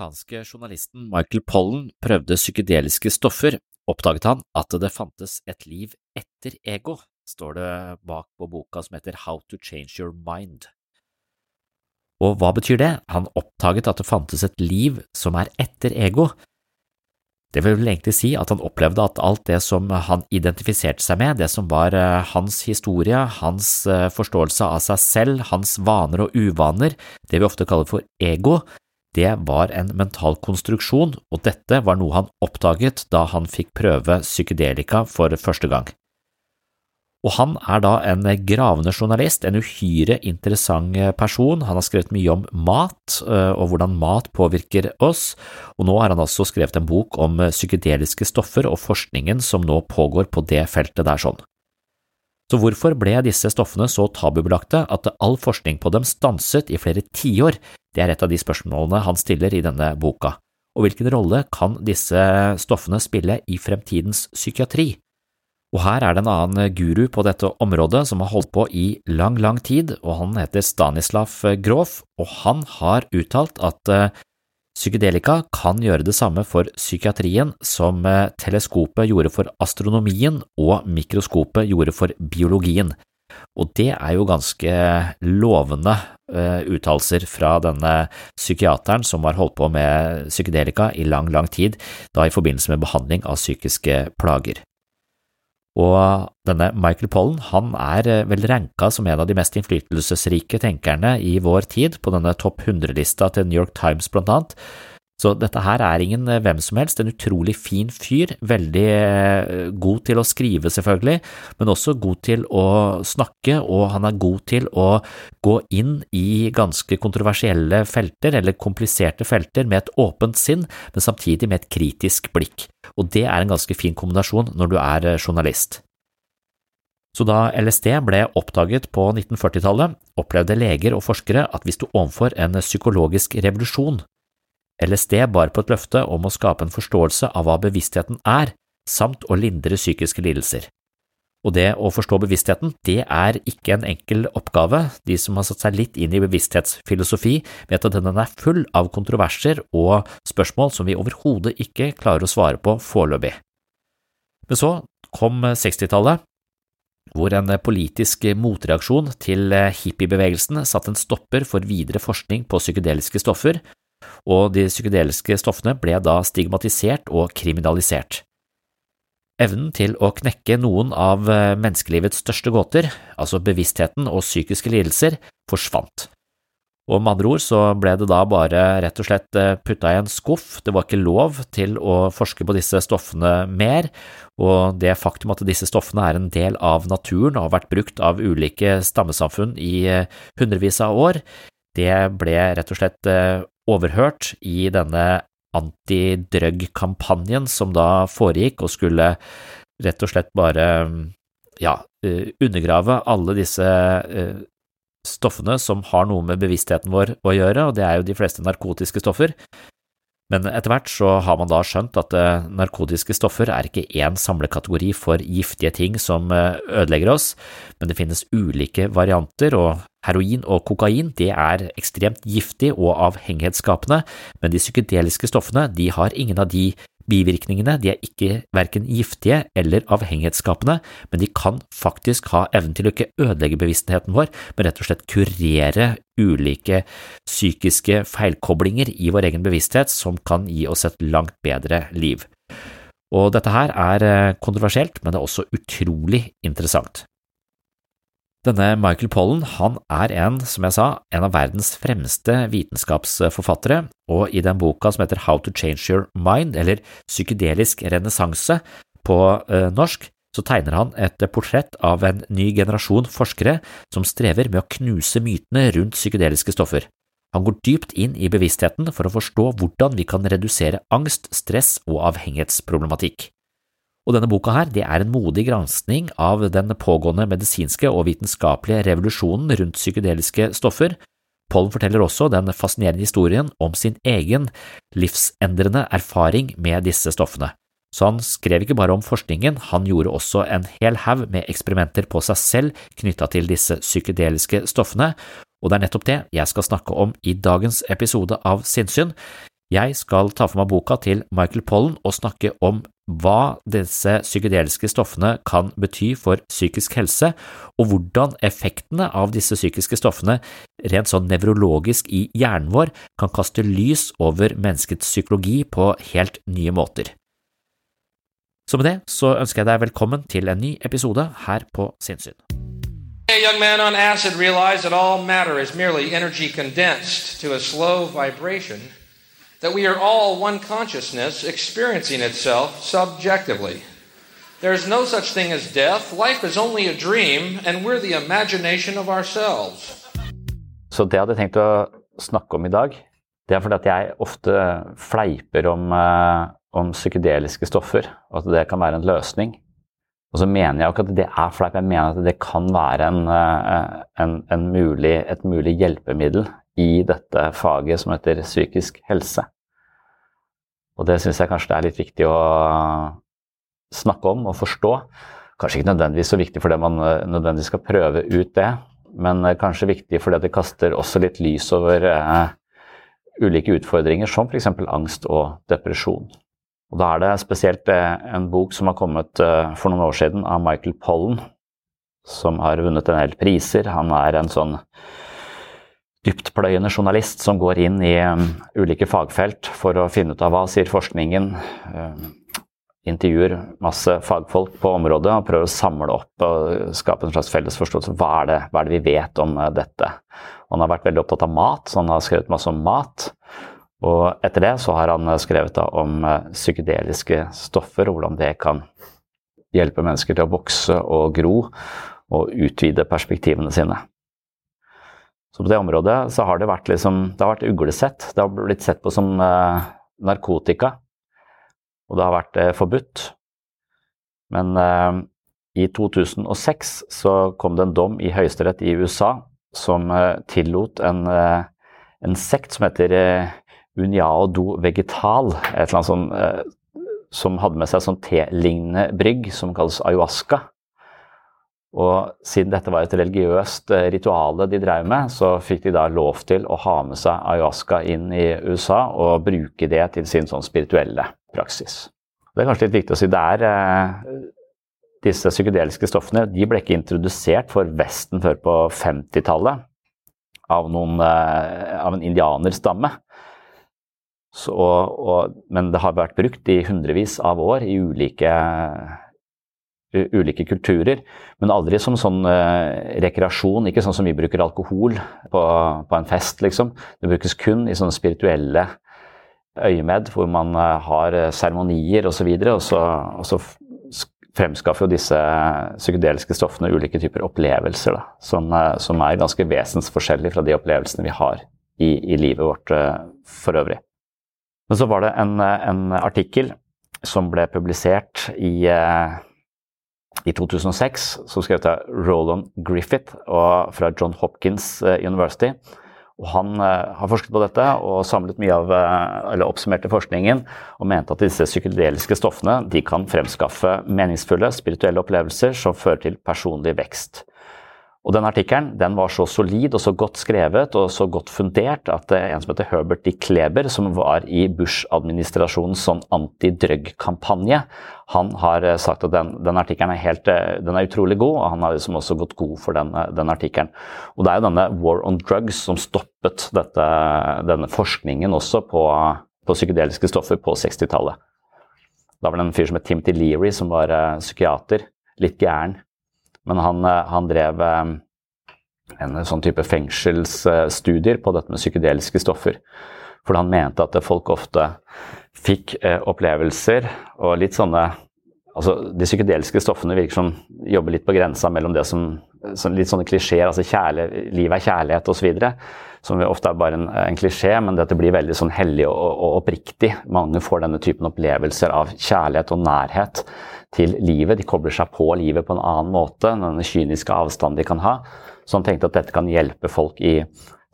Amerikanske journalisten Michael Pollen prøvde psykedeliske stoffer, oppdaget han at det fantes et liv etter ego, står det bak på boka som heter How to Change Your Mind. Og hva betyr det? Han oppdaget at det fantes et liv som er etter ego. Det vil vel egentlig si at han opplevde at alt det som han identifiserte seg med, det som var eh, hans historie, hans eh, forståelse av seg selv, hans vaner og uvaner, det vi ofte kaller for ego, det var en mental konstruksjon, og dette var noe han oppdaget da han fikk prøve psykedelika for første gang. Og han er da en gravende journalist, en uhyre interessant person. Han har skrevet mye om mat øh, og hvordan mat påvirker oss, og nå har han altså skrevet en bok om psykedeliske stoffer og forskningen som nå pågår på det feltet der sånn. Så hvorfor ble disse stoffene så tabubelagte at all forskning på dem stanset i flere tiår? Det er et av de spørsmålene han stiller i denne boka. Og hvilken rolle kan disse stoffene spille i fremtidens psykiatri? Og her er det en annen guru på dette området som har holdt på i lang, lang tid, og han heter Stanislav Grof, og han har uttalt at eh, psykedelika kan gjøre det samme for psykiatrien som eh, teleskopet gjorde for astronomien og mikroskopet gjorde for biologien. Og det er jo ganske lovende uh, uttalelser fra denne psykiateren som har holdt på med psykedelika i lang, lang tid, da i forbindelse med behandling av psykiske plager. Og denne Michael Pollen han er eh, vel ranka som en av de mest innflytelsesrike tenkerne i vår tid på denne topp 100-lista til New York Times blant annet. Så dette her er ingen eh, hvem som helst, en utrolig fin fyr, veldig eh, god til å skrive selvfølgelig, men også god til å snakke, og han er god til å gå inn i ganske kontroversielle felter, eller kompliserte felter, med et åpent sinn, men samtidig med et kritisk blikk, og det er en ganske fin kombinasjon når du er eh, journalist. Så da LSD ble oppdaget på 1940-tallet, opplevde leger og forskere at vi sto overfor en psykologisk revolusjon LSD bar på et løfte om å skape en forståelse av hva bevisstheten er, samt å lindre psykiske lidelser. Og det å forstå bevisstheten, det er ikke en enkel oppgave. De som har satt seg litt inn i bevissthetsfilosofi, vet at den er full av kontroverser og spørsmål som vi overhodet ikke klarer å svare på foreløpig. Men så kom 60-tallet, hvor en politisk motreaksjon til hippiebevegelsen satte en stopper for videre forskning på psykedeliske stoffer, og de psykedeliske stoffene ble da stigmatisert og kriminalisert. Evnen til å knekke noen av eh, menneskelivets største gåter, altså bevisstheten og psykiske lidelser, forsvant. Og med andre ord så ble det da bare rett og slett eh, putta i en skuff, det var ikke lov til å forske på disse stoffene mer, og det faktum at disse stoffene er en del av naturen og har vært brukt av ulike stammesamfunn i eh, hundrevis av år, det ble rett og slett overhørt i denne antidrug-kampanjen som da foregikk og skulle rett og slett bare ja, eh, undergrave alle disse eh, stoffene som har noe med bevisstheten vår å gjøre, og det er jo de fleste narkotiske stoffer. Men etter hvert så har man da skjønt at eh, narkotiske stoffer er ikke én samlekategori for giftige ting som ødelegger oss, men det finnes ulike varianter, og Heroin og kokain det er ekstremt giftig og avhengighetsskapende, men de psykedeliske stoffene de har ingen av de bivirkningene, de er ikke verken giftige eller avhengighetsskapende, men de kan faktisk ha evnen til å ikke ødelegge bevisstheten vår, men rett og slett kurere ulike psykiske feilkoblinger i vår egen bevissthet som kan gi oss et langt bedre liv. Og dette her er eh, kontroversielt, men det er også utrolig interessant. Denne Michael Pollen han er en, som jeg sa, en av verdens fremste vitenskapsforfattere, og i den boka som heter How to Change Your Mind, eller Psykedelisk renessanse på eh, norsk, så tegner han et portrett av en ny generasjon forskere som strever med å knuse mytene rundt psykedeliske stoffer. Han går dypt inn i bevisstheten for å forstå hvordan vi kan redusere angst, stress og avhengighetsproblematikk. Og denne boka her, det er en modig granskning av den pågående medisinske og vitenskapelige revolusjonen rundt psykedeliske stoffer. Pollen forteller også den fascinerende historien om sin egen livsendrende erfaring med disse stoffene. Så han skrev ikke bare om forskningen, han gjorde også en hel haug med eksperimenter på seg selv knytta til disse psykedeliske stoffene, og det er nettopp det jeg skal snakke om i dagens episode av Sinnsyn. Jeg skal ta for meg boka til Michael Pollen og snakke om hva disse psykedeliske stoffene kan bety for psykisk helse, og hvordan effektene av disse psykiske stoffene rent sånn nevrologisk i hjernen vår kan kaste lys over menneskets psykologi på helt nye måter. Så med det så ønsker jeg deg velkommen til en ny episode her på Sinnssyn. A young man on acid realized that all matter is merely energy condensed to a slow vibration – that we are all one consciousness experiencing itself subjectively. There is no such thing as death. Life is only a dream, and we're the imagination of ourselves. Så det jeg hadde tenkt å snakke om i dag, det er fordi at jeg ofte fleiper om, uh, om psykedeliske stoffer, og at det kan være en løsning. Og så mener jeg ikke at det er fleip, jeg mener at det kan være en, uh, en, en mulig, et mulig hjelpemiddel i dette faget som heter psykisk helse. Og det syns jeg kanskje det er litt viktig å snakke om og forstå. Kanskje ikke nødvendigvis så viktig fordi man eh, nødvendigvis skal prøve ut det, men eh, kanskje viktig fordi det kaster også litt lys over eh, ulike utfordringer, som f.eks. angst og depresjon. Og Da er det spesielt eh, en bok som har kommet for noen år siden av Michael Pollen, som har vunnet en del priser. Han er en sånn dyptpløyende journalist som går inn i um, ulike fagfelt for å finne ut av hva sier forskningen. Um, intervjuer masse fagfolk på området og prøver å samle opp og skape en slags felles forståelse. Hva er det, hva er det vi vet om uh, dette? Og han har vært veldig opptatt av mat, så han har skrevet masse om mat. Og etter det så har han uh, skrevet om uh, psykedeliske stoffer og hvordan det kan hjelpe mennesker til å vokse og gro og utvide perspektivene sine. Så på det området så har det vært, liksom, det har vært uglesett. Det har blitt sett på som eh, narkotika. Og det har vært eh, forbudt. Men eh, i 2006 så kom det en dom i høyesterett i USA som eh, tillot en, eh, en, sekt som heter eh, Uniao do vegetal, et eller annet sånt, som hadde med seg sånn T-lignende brygg som kalles ayahuasca. Og siden dette var et religiøst eh, rituale de drev med, så fikk de da lov til å ha med seg ayahuasca inn i USA og bruke det til sin sånn spirituelle praksis. Det er kanskje litt viktig å si det er eh, disse psykedeliske stoffene de ble ikke introdusert for Vesten før på 50-tallet av, eh, av, en indianerstamme. Så, og, men det har vært brukt i hundrevis av år i ulike ulike kulturer, men aldri som sånn eh, rekreasjon. Ikke sånn som vi bruker alkohol på, på, en fest, liksom. Det brukes kun i sånne spirituelle øyemed, hvor man uh, har seremonier osv. Og, og, så, og så fremskaffer jo disse psykedeliske stoffene ulike typer opplevelser, da, som, uh, som, er ganske vesensforskjellige fra de opplevelsene vi har i, i livet vårt for øvrig. Men så var det en, en artikkel som ble publisert i i 2006, så skrevet jeg Roland Griffith fra John Hopkins eh, University. Og han uh, har forsket på dette og samlet mye av, uh, eller oppsummerte forskningen og mente at disse psykedeliske stoffene de kan fremskaffe meningsfulle spirituelle opplevelser som fører til personlig vekst. Og den Artikkelen den var så solid og så godt skrevet og så godt fundert at en som heter Herbert D. Kleber, som var i Bush-administrasjonens sånn antidrug-kampanje, han har eh, sagt at den, den artikkelen er, eh, er utrolig god, og han har liksom også gått god for den, eh, den artikkelen. Og det er jo denne War on Drugs som stoppet dette, denne forskningen også på, på psykedeliske stoffer på 60-tallet. Da var det en fyr som het Timothy Leary, som var psykiater. Litt gæren men han, han drev en sånn type fengselsstudier på dette med psykedeliske stoffer. For han mente at folk ofte fikk eh, opplevelser og litt sånne Altså, de psykedeliske stoffene virker som jobber litt på grensa mellom det som, som Litt sånne klisjeer, altså kjærle, livet er kjærlighet osv. Som ofte er bare en, en klisjé, men dette blir veldig sånn hellig og, og oppriktig. Mange får denne typen opplevelser av kjærlighet og nærhet til livet. De kobler seg på livet på en annen måte, denne kyniske avstanden de kan ha. Så han tenkte at dette kan hjelpe folk i,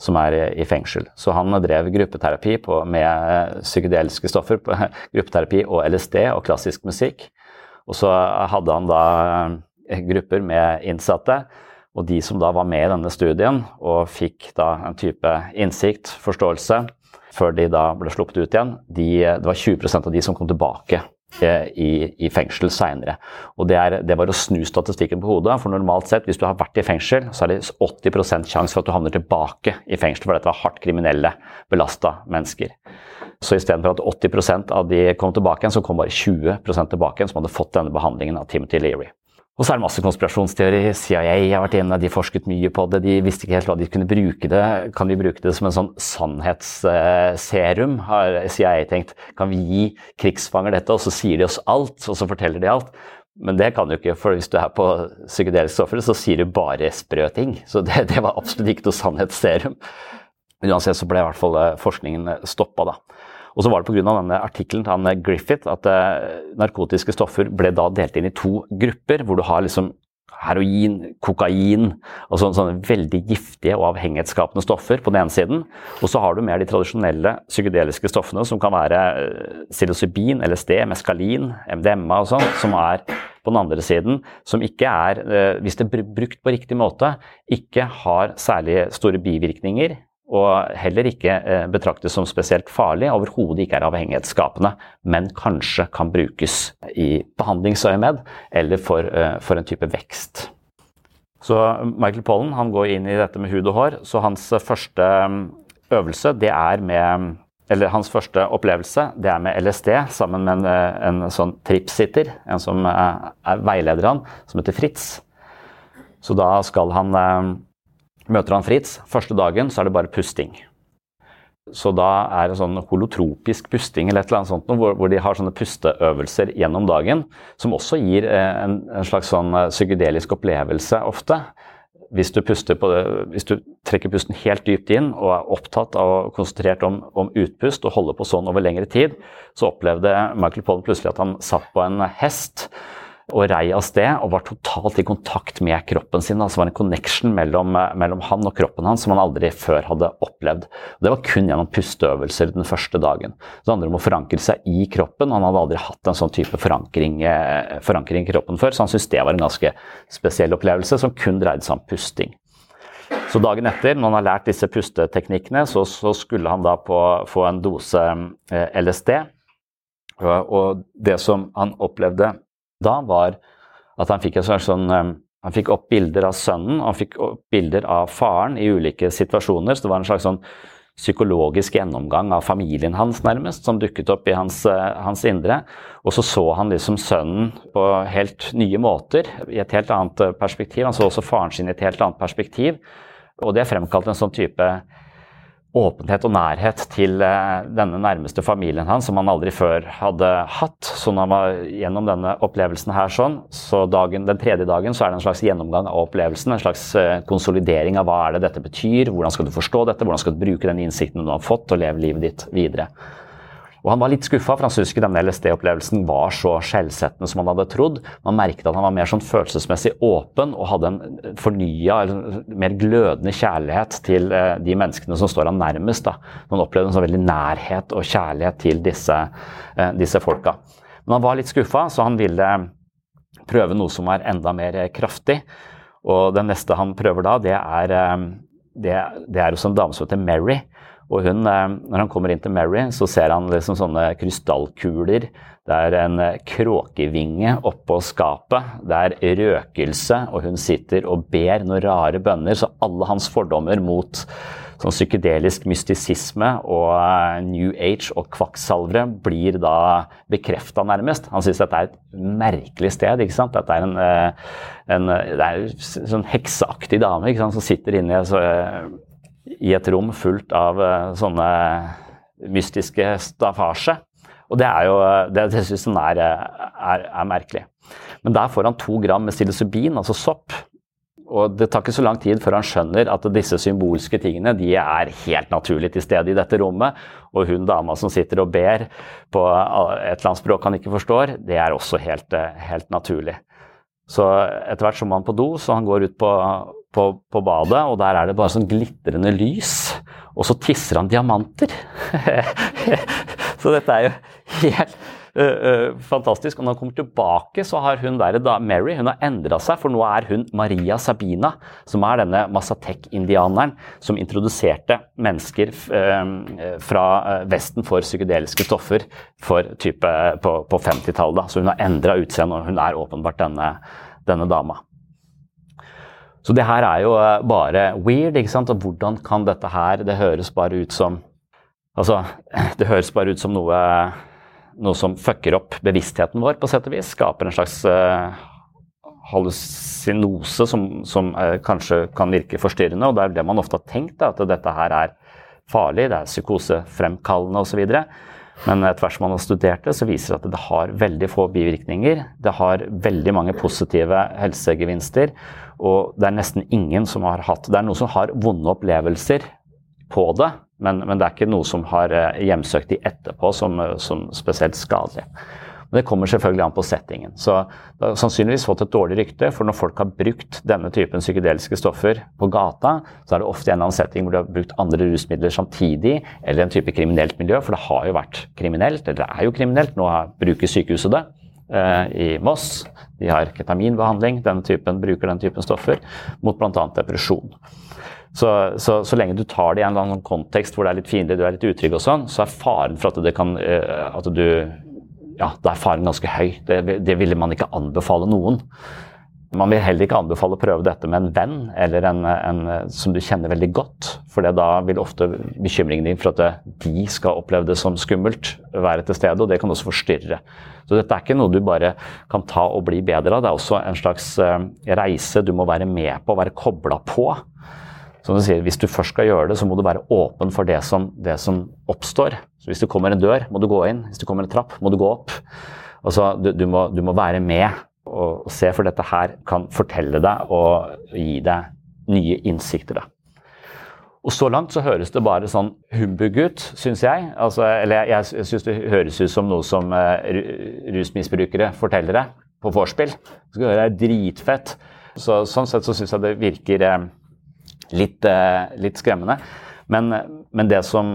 som er i fengsel. Så han drev gruppeterapi på, med psykedeliske stoffer, gruppeterapi og LSD og klassisk musikk. Og så hadde han da eh, grupper med innsatte. Og de som da var med i denne studien og fikk da en type innsikt, forståelse, før de da ble sluppet ut igjen, de, det var 20% av de som kom tilbake Eh, i, i fengsel seinere. Det, det, var å snu statistikken på hodet. For normalt sett, hvis du har vært i fengsel, så er det 80 sjanse for at du havner tilbake i fengsel, for dette var hardt kriminelle, belasta mennesker. Så istedenfor at 80% av de kom tilbake igjen, så kom bare 20 tilbake igjen som hadde fått denne behandlingen av Timothy Leary. Og så er det masse konspirasjonsteori. CIA har vært inne, de forsket mye på det. De visste ikke helt hva de kunne bruke det. Kan vi bruke det som en sånn sannhetsserum, har CIA tenkt. Kan vi gi krigsfanger dette, og så sier de oss alt, og så forteller de alt? Men det kan du ikke, for hvis du er på psykedeliske stoffer, så sier du bare sprø ting. Så det, det var absolutt ikke noe sannhetsserum. Uansett så ble i hvert fall eh, forskningen stoppa, da. Og så var det pga. denne artikkelen til han Griffith at uh, narkotiske stoffer ble da delt inn i to grupper, hvor du har liksom heroin, kokain og sånne, sånne, veldig giftige og avhengighetsskapende stoffer på den ene siden. Og så har du mer de tradisjonelle psykedeliske stoffene, som kan være uh, psilocybin, LSD, meskalin, MDMA og sånn, som er på den andre siden, som ikke er, hvis det er brukt på riktig måte, ikke har særlig store bivirkninger og heller ikke eh, betraktes som spesielt farlig, overhodet ikke er avhengighetsskapende, men kanskje kan brukes i behandlingsøyemed eller for, eh, for, en type vekst. Så Michael Pollen han går inn i dette med hud og hår, så hans første mm, øvelse det er med eller hans første opplevelse det er med LSD sammen med en, eh, en sånn tripsitter, en som er, er veileder han, som heter Fritz. Så da skal han Møter han Fritz første dagen, så er det bare pusting. Så da er det sånn holotropisk pusting eller et eller annet sånt, hvor, de har sånne pusteøvelser gjennom dagen, som også gir eh, en, en slags sånn eh, psykedelisk opplevelse ofte. Hvis du, på, hvis du, trekker pusten helt dypt inn og er opptatt av konsentrert om, om, utpust og holder på sånn over lengre tid, så opplevde Michael Pollen plutselig at han satt på en hest og rei av sted og var totalt i kontakt med kroppen sin. Altså var en connection mellom, mellom, han og kroppen hans som han aldri før hadde opplevd. Det var kun gjennom pusteøvelser den første dagen. Det handler om å forankre seg i kroppen. Han hadde aldri hatt en sånn type forankring, eh, forankring i kroppen før, så han syntes det var en ganske spesiell opplevelse som kun dreide seg om pusting. Så dagen etter, når han har lært disse pusteteknikkene, så, så skulle han da på, få en dose eh, LSD. Og det som han opplevde da, var at han fikk, sånn, um, han fikk opp bilder av sønnen og han fikk opp bilder av faren i ulike situasjoner. Så det var en slags sånn psykologisk gjennomgang av familien hans, nærmest, som dukket opp i hans, uh, hans, indre. Og så så han liksom sønnen på helt nye måter, i et helt annet uh, perspektiv. Han så også faren sin i et helt annet perspektiv. Og det fremkalte en sånn type åpenhet og nærhet til eh, denne nærmeste familien hans, som han aldri før hadde hatt. Så når han var gjennom denne opplevelsen her sånn, så dagen, den tredje dagen så er det en slags gjennomgang av opplevelsen, en slags eh, konsolidering av hva er det dette betyr, hvordan skal du forstå dette, hvordan skal du bruke den innsikten du har fått, og leve livet ditt videre. Og Han var litt skuffa, for han syntes ikke denne LSD-opplevelsen var så skjellsettende som han hadde trodd. Man merket at han var mer sånn følelsesmessig åpen og hadde en fornya, mer glødende kjærlighet til eh, de menneskene som står han nærmest. Da. Man opplevde en sånn veldig nærhet og kjærlighet til disse, eh, disse folka. Men han var litt skuffa, så han ville prøve noe som var enda mer kraftig. Og den neste han prøver da, det er, eh, det, det er hos en dame som heter Mary. Og hun, eh, når han kommer inn til Mary, så ser han liksom sånne krystallkuler. Det er en eh, kråkevinge oppå skapet. Det er røkelse, og hun sitter og ber noen rare bønner. Så alle hans fordommer mot sånn psykedelisk mystisisme og eh, New Age og kvakksalvere blir da bekrefta, nærmest. Han syns dette er et merkelig sted. ikke sant? Dette er en, en, det er en sånn hekseaktig dame ikke sant? som sitter inne i i et rom fullt av uh, sånne mystiske staffasje. Og det er jo det, det syns han er, er, er, merkelig. Men der får han to gram med psilocybin, altså sopp. Og det tar ikke så lang tid før han skjønner at disse symbolske tingene de er helt naturlig til stede i dette rommet. Og hun dama som sitter og ber på et eller annet språk han ikke forstår, det er også helt, helt naturlig. Så etter hvert så må han på do, så han går ut på, på, på, badet, og der er det bare sånn glitrende lys. Og så tisser han diamanter. så dette er jo helt uh, uh, fantastisk. Og når han kommer tilbake, så har hun der, da, Mary hun har endra seg, for nå er hun Maria Sabina, som er denne Masatek-indianeren som introduserte mennesker uh, fra Vesten for psykedeliske stoffer for type på, på 50-tallet. Så hun har endra utseende, og hun er åpenbart denne, denne dama. Så det her er jo eh, bare weird. ikke sant? Og hvordan kan dette her Det høres bare ut som Altså, det høres bare ut som noe, noe som fucker opp bevisstheten vår, på sett og vis. Skaper en slags uh, hallusinose som, som uh, kanskje kan virke forstyrrende. Og det er det man ofte har tenkt, da, at dette her er farlig, det er psykosefremkallende osv. Men etter hvert som man har studert det, så viser det at det har veldig få bivirkninger. Det har veldig mange positive helsegevinster. Og det er nesten ingen som har hatt Det er noen som har vonde opplevelser på det, men, men det er ikke noe som har eh, hjemsøkt de etterpå som, som spesielt skadelig. Men det kommer selvfølgelig an på settingen. Så det har sannsynligvis fått et dårlig rykte, for når folk har brukt denne typen psykedeliske stoffer på gata, så er det ofte en eller annen setting hvor de har brukt andre rusmidler samtidig, eller en type kriminelt miljø, for det har jo vært kriminelt, eller det er jo kriminelt, nå bruker sykehuset det. Eh, i Moss. De har ketaminbehandling, den typen, bruker den typen stoffer mot bl.a. depresjon. Så, så, så, lenge du tar det i en eller annen kontekst hvor det er litt fiendtlig, du er litt utrygg og sånn, så er faren for at det kan eh, at du Ja, da er faren ganske høy. Det, det ville man ikke anbefale noen. Man vil heller ikke anbefale å prøve dette med en venn eller en, en som du kjenner veldig godt. For da vil ofte bekymringen din for at de skal oppleve det som skummelt, være til stede, og det kan også forstyrre. Så dette er ikke noe du bare kan ta og bli bedre av. Det er også en slags eh, reise du må være med på, være kobla på. Som du sier, Hvis du først skal gjøre det, så må du være åpen for det som, det som oppstår. Så Hvis det kommer en dør, må du gå inn. Hvis det kommer en trapp, må du gå opp. Altså, du, du, må, du må være med og, se, for dette her kan fortelle deg og gi deg nye innsikter. Da. Og så langt så høres det bare sånn humbug ut, syns jeg. Altså, eller jeg, jeg syns det høres ut som noe som uh, rusmisbrukere forteller deg. på vorspiel. Det være dritfett. Så, sånn sett så syns jeg det virker uh, litt, uh, litt skremmende. Men, men, det som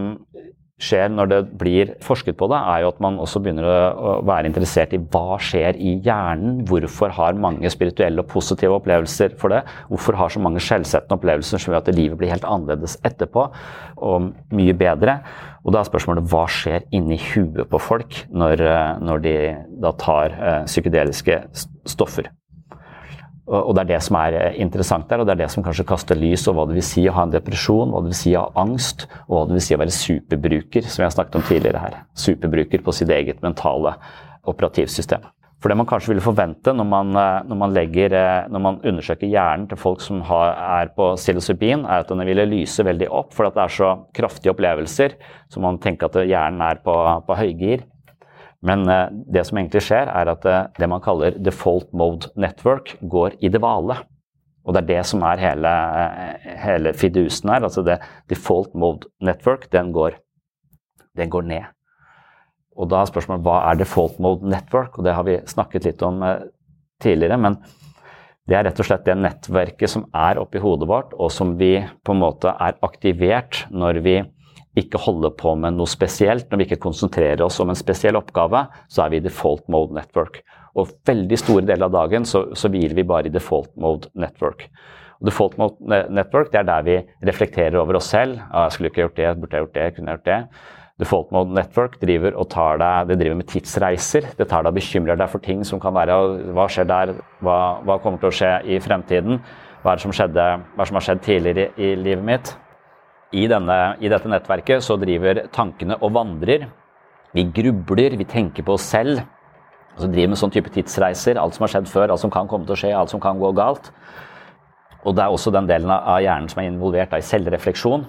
skjer når det blir forsket på det, er jo at man også begynner å være interessert i hva skjer i hjernen. Hvorfor har mange spirituelle og positive opplevelser for det? Hvorfor har så mange skjellsettende opplevelser som gjør at livet blir helt annerledes etterpå og mye bedre? Og da er spørsmålet hva skjer inni huet på folk når, eh, når de da tar uh, psykedeliske stoffer? Og det er det som er eh, interessant der, og det er det som kanskje kaster lys over hva det vil si å ha en depresjon, hva det vil si å ha angst, og hva det vil si å være superbruker, som vi har snakket om tidligere her. Superbruker på sitt eget mentale operativsystem. For det man kanskje ville forvente når man, eh, når man, legger, eh, når man undersøker hjernen til folk som har, er på psilocybin, er at den ville lyse veldig opp, for det er så kraftige opplevelser. Så man tenker at hjernen er på, på høygir. Men eh, det som egentlig skjer, er at eh, det man kaller default mode network, går i det vale. Og det er det som er hele, eh, hele fidusen her. Altså det default mode network, den går, den går ned. Og da er spørsmålet hva er default mode network? Og det har vi snakket litt om tidligere. men det er rett og slett det nettverket som er oppi hodet vårt, og som vi på en måte er aktivert når vi ikke holder på med noe spesielt, når vi ikke konsentrerer oss om en spesiell oppgave, så er vi i default mode network. Og veldig store deler av dagen så, så hviler vi bare i default mode network. Og default mode network det er der vi reflekterer over oss selv. 'Jeg skulle ikke gjort det, burde jeg gjort det, kunne jeg gjort det?' Default mode network driver, deg, driver med tidsreiser. Det tar deg og bekymrer deg for ting som kan være Hva skjer der? Hva, hva kommer til å skje i fremtiden? Hva er det som, skjedde, hva som har skjedd tidligere i, i livet mitt? I, denne, i dette nettverket så driver tankene og vandrer. Vi grubler, vi tenker på oss selv. Altså driver med sånn type tidsreiser. Alt som har skjedd før, alt som kan komme til å skje, alt som kan gå galt. Og det er også den delen av hjernen som er involvert i selvrefleksjon.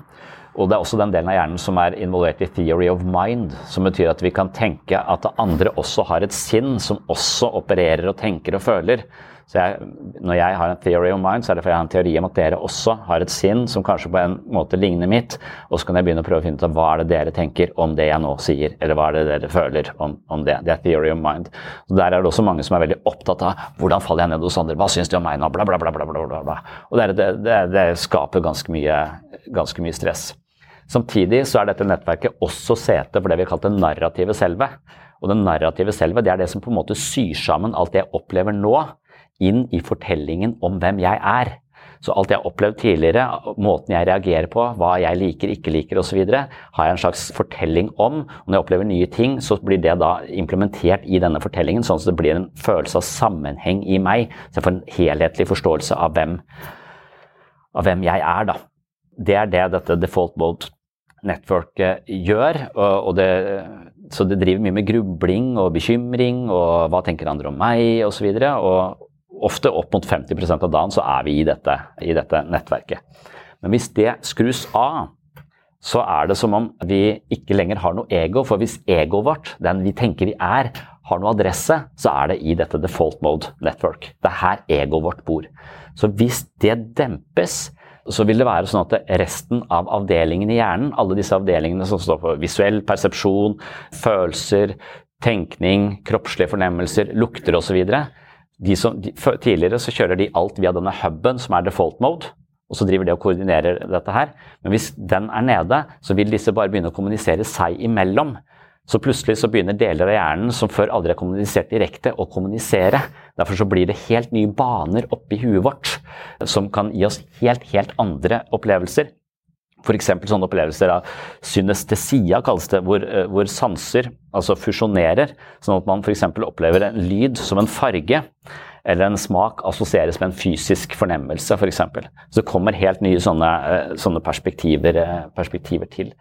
Og det er også den delen av hjernen som er involvert i theory of mind, som betyr at vi kan tenke at andre også har et sinn som også opererer og tenker og føler. Så jeg, når jeg har en theory of mind, så er det fordi jeg har en teori om at dere også har et sinn som kanskje på en måte ligner mitt, og så kan jeg begynne å prøve å finne ut av hva er det dere tenker om det jeg nå sier, eller hva er det dere føler om, om det. Det er theory of mind. Så Der er det også mange som er veldig opptatt av hvordan faller jeg ned hos andre, hva syns de om meg nå, bla, bla, bla. bla, bla, bla. Og det, det, det, det skaper ganske mye, ganske mye stress. Samtidig så er dette nettverket også sete for det vi har kalt det narrative selve. Og det narrative selve det er det som på en måte syr sammen alt det jeg opplever nå, inn i fortellingen om hvem jeg er. Så alt jeg har opplevd tidligere, måten jeg reagerer på, hva jeg liker, ikke liker osv., har jeg en slags fortelling om. Og når jeg opplever nye ting, så blir det da implementert i denne fortellingen, sånn at det blir en følelse av sammenheng i meg. Så jeg får en helhetlig forståelse av hvem, av hvem jeg er, da. Det er det dette default mode networket gjør. og det så det driver mye med grubling og bekymring og hva tenker andre om meg osv. Og, så og ofte opp mot 50% av dagen så er vi i dette, i dette nettverket. Men hvis det skrus av, så er det som om vi ikke lenger har noe ego. For hvis egoet vårt, den vi tenker vi er, har noe adresse, så er det i dette default mode network. Det er her egoet vårt bor. Så hvis det dempes, så vil det være sånn at resten av avdelingen i hjernen, alle disse avdelingene som står for visuell persepsjon, følelser, tenkning, kroppslige fornemmelser, lukter osv. Tidligere så kjører de alt via denne huben som er default mode. Og så driver de og koordinerer dette her. Men hvis den er nede, så vil disse bare begynne å kommunisere seg imellom. Så plutselig så begynner deler av hjernen som før aldri har kommunisert direkte, å kommunisere. Derfor så blir det helt nye baner oppi huet vårt som kan gi oss helt, helt andre opplevelser. F.eks. sånne opplevelser av synestesia, kalles det, hvor, eh, hvor sanser altså fusjonerer. Sånn at man f.eks. opplever en lyd som en farge, eller en smak assosieres med en fysisk fornemmelse, f.eks. For eksempel. så det kommer helt nye sånne, eh, sånne perspektiver, eh, perspektiver til.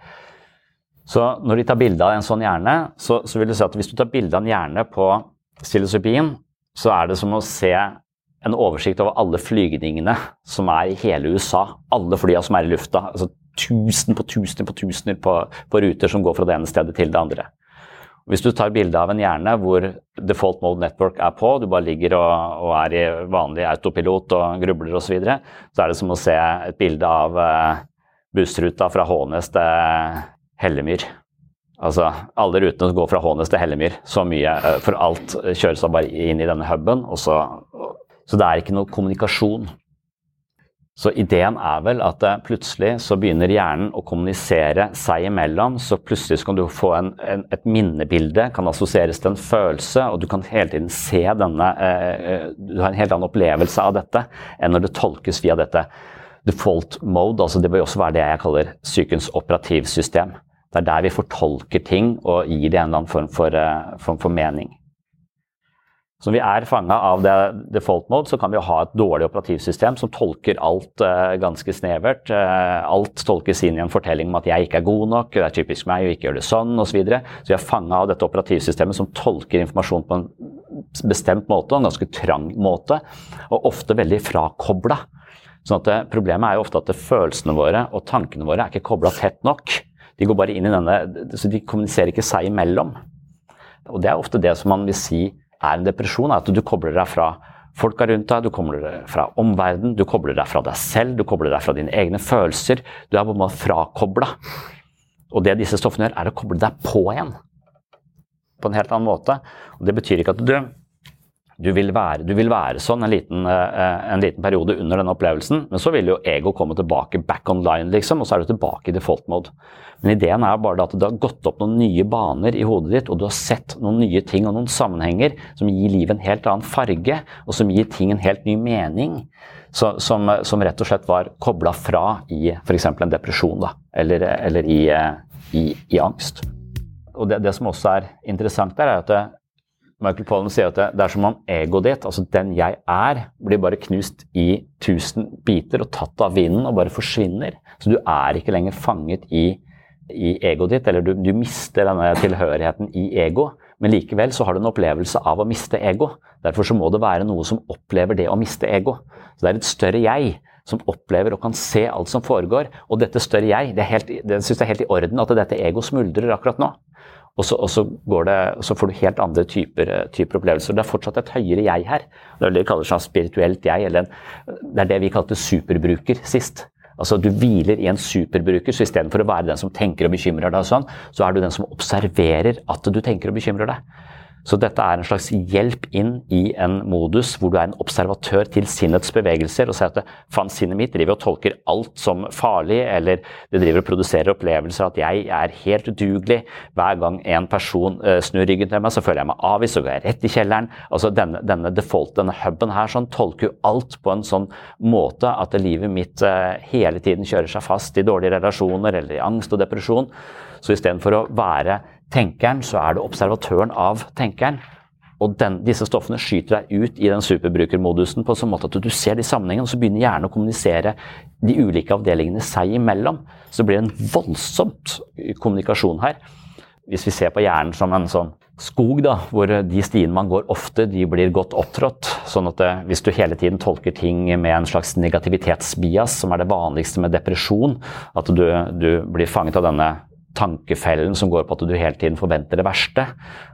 Så når de tar bilde av en sånn hjerne, så, så, vil du si at hvis du tar bilde av en hjerne på psilocybin, så er det som å se en oversikt over alle flygningene som er i hele USA. Alle flya som er i lufta. altså Tusen på tusener på tusener på, på ruter som går fra det ene stedet til det andre. Hvis du tar bilde av en hjerne hvor default mode network er på, du bare ligger og, og er i vanlig autopilot og grubler osv., så, videre, så er det som å se et bilde av uh, bussruta fra Hånes til Hellemyr. Altså, alle rutene som går fra Hånes til Hellemyr. Så mye, eh, For alt kjøres da bare inn i denne huben. Og så, så det er ikke noe kommunikasjon. Så ideen er vel at eh, plutselig så begynner hjernen å kommunisere seg imellom. Så plutselig så kan du få en, en, et minnebilde, kan assosieres til en følelse, og du kan hele tiden se denne eh, Du har en helt annen opplevelse av dette enn når det tolkes via dette default mode. altså Det bør også være det jeg kaller psykens operativsystem. Det er der vi fortolker ting og gir det en eller annen form for, uh, form for mening. Så når vi er fanga av det default mode, så kan vi ha et dårlig operativsystem som tolker alt uh, ganske snevert. Uh, alt tolkes inn i en fortelling om at jeg ikke er god nok, det er typisk meg å ikke gjøre det sånn osv. Så, videre. så vi er fanga av dette operativsystemet som tolker informasjon på en bestemt måte, en ganske trang måte, og ofte veldig frakobla. Sånn at Problemet er jo ofte at følelsene våre og tankene våre er ikke kobla tett nok. De går bare inn i denne, så de kommuniserer ikke seg imellom. Og Det er ofte det som man vil si er en depresjon, er at du kobler deg fra folka rundt deg, du kobler deg fra omverdenen, du kobler deg fra deg selv, du kobler deg fra dine egne følelser. Du er på en måte frakobla. Og det disse stoffene gjør, er å koble deg på igjen. På en helt annen måte. Og det betyr ikke at du du vil, være, du vil være, sånn en liten, eh, en liten, periode under den opplevelsen, men så vil jo ego komme tilbake back online, liksom, og så er du tilbake i default mode. Men ideen er bare at det har gått opp noen nye baner i hodet ditt, og du har sett noen nye ting og noen sammenhenger som gir livet en helt annen farge, og som gir ting en helt ny mening. Så, som, som, rett og slett var kobla fra i f.eks. en depresjon, da, eller, eller i, i, i, angst. Og det, det, som også er interessant der, er at Michael Pollan sier at det, er som om egoet ditt, altså den jeg er, blir bare knust i tusen biter og tatt av vinden og bare forsvinner. Så du er ikke lenger fanget i, i egoet ditt, eller du, du, mister denne tilhørigheten i ego. Men likevel så har du en opplevelse av å miste ego. Derfor så må det være noe som opplever det å miste ego. Så det er et større jeg som opplever og kan se alt som foregår. Og dette større jeg, det, helt, det synes jeg er helt i orden at dette ego smuldrer akkurat nå. Og så, og så, det, så, får du helt andre typer, typer, opplevelser. Det er fortsatt et høyere jeg her. Det er det vi kaller sånn spirituelt jeg. eller en, Det er det vi kalte superbruker sist. Altså Du hviler i en superbruker, så istedenfor å være den som tenker og bekymrer deg, sånn, så er du den som observerer at du tenker og bekymrer deg. Så dette er en slags hjelp inn i en modus hvor du er en observatør til sinnets bevegelser og ser at faen, sinnet mitt driver og tolker alt som farlig, eller det driver og produserer opplevelser at jeg er helt udugelig. Hver gang en person uh, snur ryggen til meg, så føler jeg meg avvist og går jeg rett i kjelleren. Altså Denne, denne default, denne huben her sånn, tolker jo alt på en sånn måte at livet mitt uh, hele tiden kjører seg fast i dårlige relasjoner eller i angst og depresjon. Så istedenfor å være tenkeren, så er du observatøren av tenkeren. Og den, disse stoffene skyter deg ut i den superbrukermodusen på en sånn måte at du ser de sammenhengene, og så begynner hjernen å kommunisere de ulike avdelingene seg imellom. Så det blir en voldsomt kommunikasjon her. Hvis vi ser på hjernen som en sånn skog, da, hvor de stiene man går ofte, de blir godt opptrådt. Sånn at det, hvis du hele tiden tolker ting med en slags negativitetsbias, som er det vanligste med depresjon, at du, du blir fanget av denne tankefellen som går på at du hele tiden forventer det verste.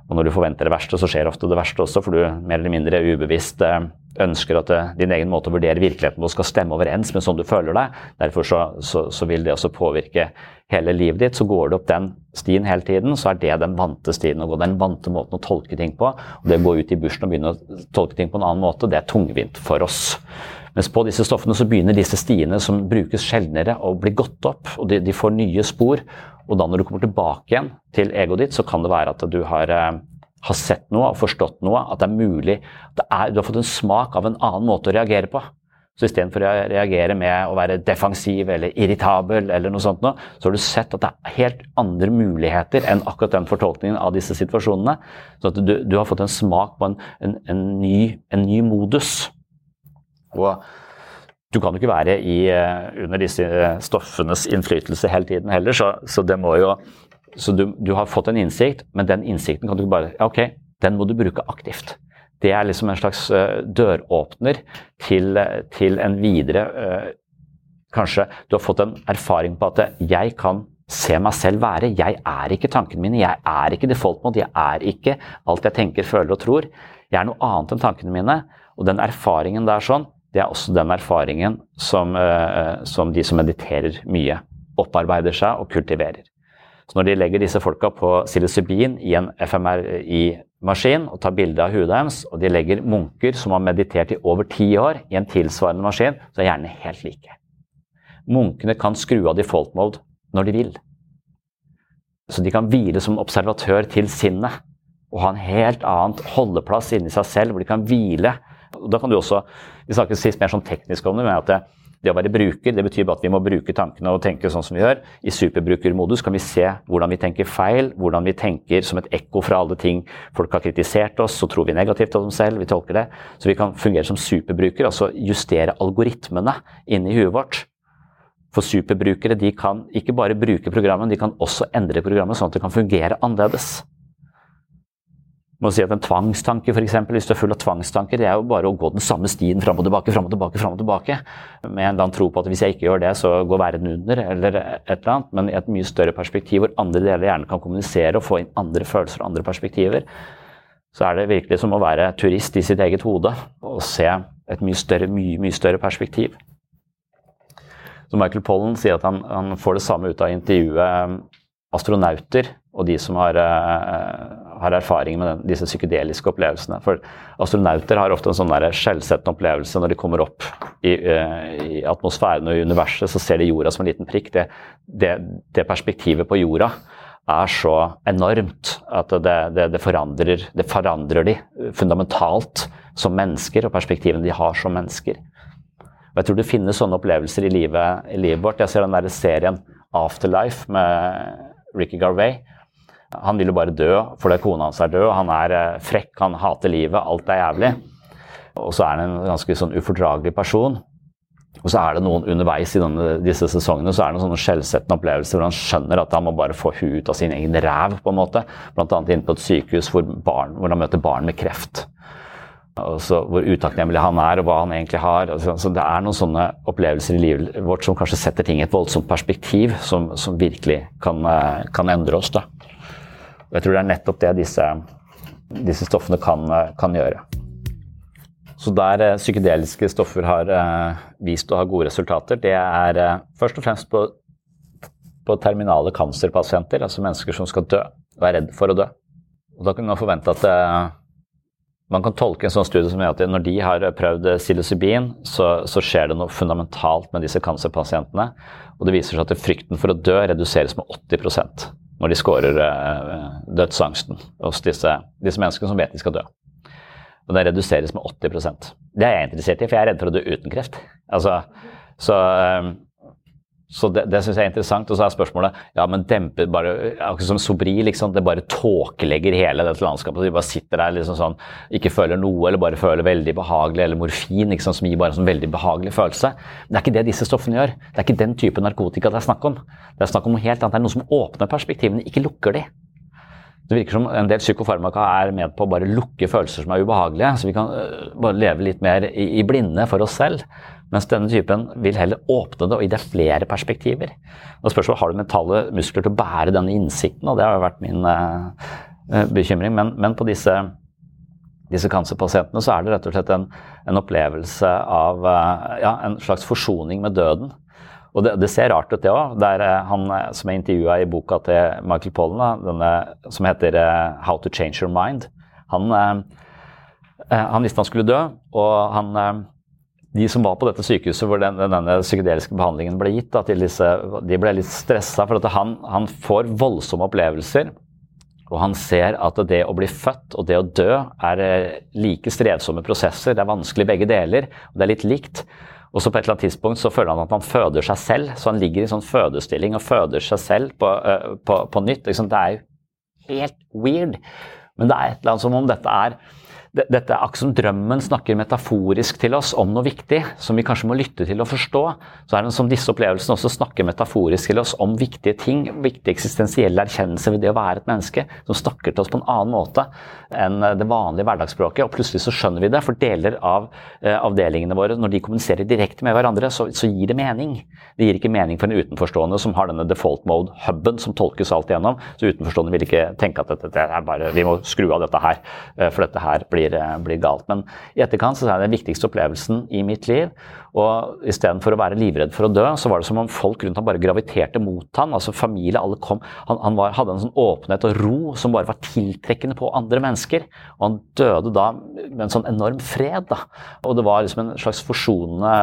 Og når du forventer det verste, så skjer ofte det verste også, for du mer eller mindre ubevisst eh, ønsker at eh, din egen måte å vurdere virkeligheten på skal stemme overens med sånn du føler deg. Derfor så, så, så, vil det også påvirke hele livet ditt. Så går du opp den stien hele tiden, så er det den vante stien å gå. Den vante måten å tolke ting på. Og det å gå ut i bushen og begynne å tolke ting på en annen måte, det er tungvint for oss. Mens på disse stoffene så begynner disse stiene som brukes sjeldnere, å bli gått opp. og de, de får nye spor. Og da når du kommer tilbake igjen til egoet ditt, så kan det være at du har, eh, har sett noe og forstått noe. At det er mulig det er, Du har fått en smak av en annen måte å reagere på. Så istedenfor å reagere med å være defensiv eller irritabel, eller noe sånt, så har du sett at det er helt andre muligheter enn akkurat den fortolkningen av disse situasjonene. Så du, du har fått en smak på en, en, en, ny, en ny modus. Og du kan jo ikke være i, eh, under disse eh, stoffenes innflytelse hele tiden heller, så, så det må jo så du, du, har fått en innsikt, men den innsikten kan du ikke bare ja, Ok, den må du bruke aktivt. Det er liksom en slags uh, døråpner til, til, en videre Kanskje du har fått en erfaring på at jeg kan se meg selv være. Jeg er ikke tankene mine, jeg er ikke default mode, jeg er ikke alt jeg tenker, føler og tror. Jeg er noe annet enn tankene mine. Og den erfaringen der sånn, det er også den erfaringen som, eh, som, de som mediterer mye, opparbeider seg og kultiverer. Så når de legger disse folka på psilocybin i en FMRI-maskin og tar bilde av huet deres, og de legger munker som har meditert i over ti år i en tilsvarende maskin, så er hjernene helt like. Munkene kan skru av default mode når de vil. Så de kan hvile som observatør til sinnet og ha en helt annen holdeplass inni seg selv, hvor de kan hvile. Og da kan du også, Vi snakker sist mer sånn teknisk om det, men at det, det, å være bruker det betyr bare at vi må bruke tankene og tenke sånn som vi gjør. I superbrukermodus kan vi se hvordan vi tenker feil, hvordan vi tenker som et ekko fra alle ting folk har kritisert oss, så tror vi negativt om dem selv, vi tolker det. Så vi kan fungere som superbruker, altså justere algoritmene inni huet vårt. For superbrukere de kan ikke bare bruke programmet, de kan også endre programmet sånn at det kan fungere annerledes må si at En tvangstanke, for eksempel, hvis du er full av tvangstanker, det er jo bare å gå den samme stien fram og tilbake, fram og tilbake, frem og tilbake. Med en eller annen tro på at hvis jeg ikke gjør det, så går verden under, eller et eller annet. Men i et mye større perspektiv hvor andre deler gjerne kan kommunisere og få inn andre følelser og andre perspektiver, så er det virkelig som å være turist i sitt eget hode og se et mye større, mye, mye større perspektiv. Så Michael Pollen sier at han, han får det samme ut av å intervjue astronauter og de som har, uh, har erfaring med den, disse psykedeliske opplevelsene. For astronauter har ofte en sånn skjellsettende opplevelse når de kommer opp i, uh, i, atmosfæren og i universet, så ser de jorda som en liten prikk. Det, det, det perspektivet på jorda er så enormt at det, det, forandrer, det forandrer de fundamentalt som mennesker, og perspektivene de har som mennesker. Og jeg tror det finnes sånne opplevelser i livet, i livet vårt. Jeg ser den der serien Afterlife med Ricky Garvey. Han vil jo bare dø fordi kona hans er død. Han er eh, frekk, han hater livet, alt er jævlig. Og så er han en ganske sånn ufordragelig person. Og så er det noen underveis i denne, disse sesongene så er det noen sånne skjellsettende opplevelser hvor han skjønner at han må bare få huet ut av sin egen ræv, på en måte. Blant annet inne på et sykehus hvor, barn, hvor han møter barn med kreft. Så, hvor utakknemlig han er, og hva han egentlig har. Altså, så det er noen sånne opplevelser i livet vårt som kanskje setter ting i et voldsomt perspektiv, som, som virkelig kan, eh, kan, endre oss. Da. Og jeg tror det er nettopp det disse, disse stoffene kan, eh, kan, gjøre. Så der eh, psykedeliske stoffer har vist å ha gode resultater, det er først og fremst på, på terminale cancerpasienter, altså mennesker som skal dø, og er redd for å dø. Og da kan man forvente at man kan tolke en sånn studie som gjør at når de har prøvd psilocybin, så, så, skjer det noe fundamentalt med disse cancerpasientene. Og det viser seg at frykten for å dø reduseres med 80 når de scorer eh, dødsangsten hos disse, disse, menneskene som vet de skal dø. Og det reduseres med 80% Det er jeg interessert i, for jeg er redd for å dø uten kreft. Altså, så, eh, så det, det syns jeg er interessant. Og så er spørsmålet ja, men demper bare Akkurat som Sobri, liksom, det bare tåkelegger hele dette landskapet. De bare sitter der liksom sånn, ikke føler noe, eller bare føler veldig behagelig, eller morfin, liksom, som gir bare en sånn veldig behagelig følelse. Men det er ikke det disse stoffene gjør. Det er ikke den type narkotika det er snakk om. Det er snakk om noe helt annet. Det er noe som åpner perspektivene, ikke lukker de. Det virker som en del psykofarmaka er med på å bare lukke følelser som er ubehagelige, så vi kan øh, bare leve litt mer i, i blinde for oss selv. Mens denne typen vil heller åpne det og gi deg flere perspektiver. Og spørsmålet Har du mentale muskler til å bære denne innsikten, og det har jo vært min uh, bekymring. Men, men, på disse, disse cancerpasientene så er det rett og slett en, en opplevelse av uh, ja, en slags forsoning med døden. Og det, det, ser rart ut, det òg. Det er han som er intervjua i boka til Michael Pollen, denne, som heter uh, 'How to Change Your Mind'. Han, han visste han skulle dø, og han de som var på dette sykehuset hvor den, denne psykedeliske behandlingen ble gitt, at de, disse, de ble litt stressa. For at han, han, får voldsomme opplevelser. Og han ser at det å bli født og det å dø er eh, like strevsomme prosesser. Det er vanskelig begge deler, og det er litt likt. Og så på et eller annet tidspunkt så føler han at han føder seg selv. Så han ligger i sånn fødestilling og føder seg selv på, på, på nytt. Det er jo helt weird. Men det er et eller annet som om dette er dette er akkurat som drømmen snakker metaforisk til oss om noe viktig som vi kanskje må lytte til og forstå. Så er det som disse opplevelsene også snakker metaforisk til oss om viktige ting, viktig eksistensiell erkjennelse ved det å være et menneske, som snakker til oss på en annen måte enn det vanlige hverdagsspråket. Og plutselig så skjønner vi det, for deler av eh, avdelingene våre, når de kommuniserer direkte med hverandre, så, så, gir det mening. Det gir ikke mening for en utenforstående som har denne default mode-huben som tolkes alt igjennom. Så utenforstående vil ikke tenke at dette, dette er bare, vi må skru av dette her, eh, for dette her blir blir, blir galt. Men i etterkant så er det den viktigste opplevelsen i mitt liv. Og istedenfor å være livredd for å dø, så var det som om folk rundt ham bare graviterte mot han, altså familie, alle kom. Han, han var, hadde en sånn åpenhet og ro som bare var tiltrekkende på andre mennesker. Og han døde da med en sånn enorm fred. da. Og det var liksom en slags forsonende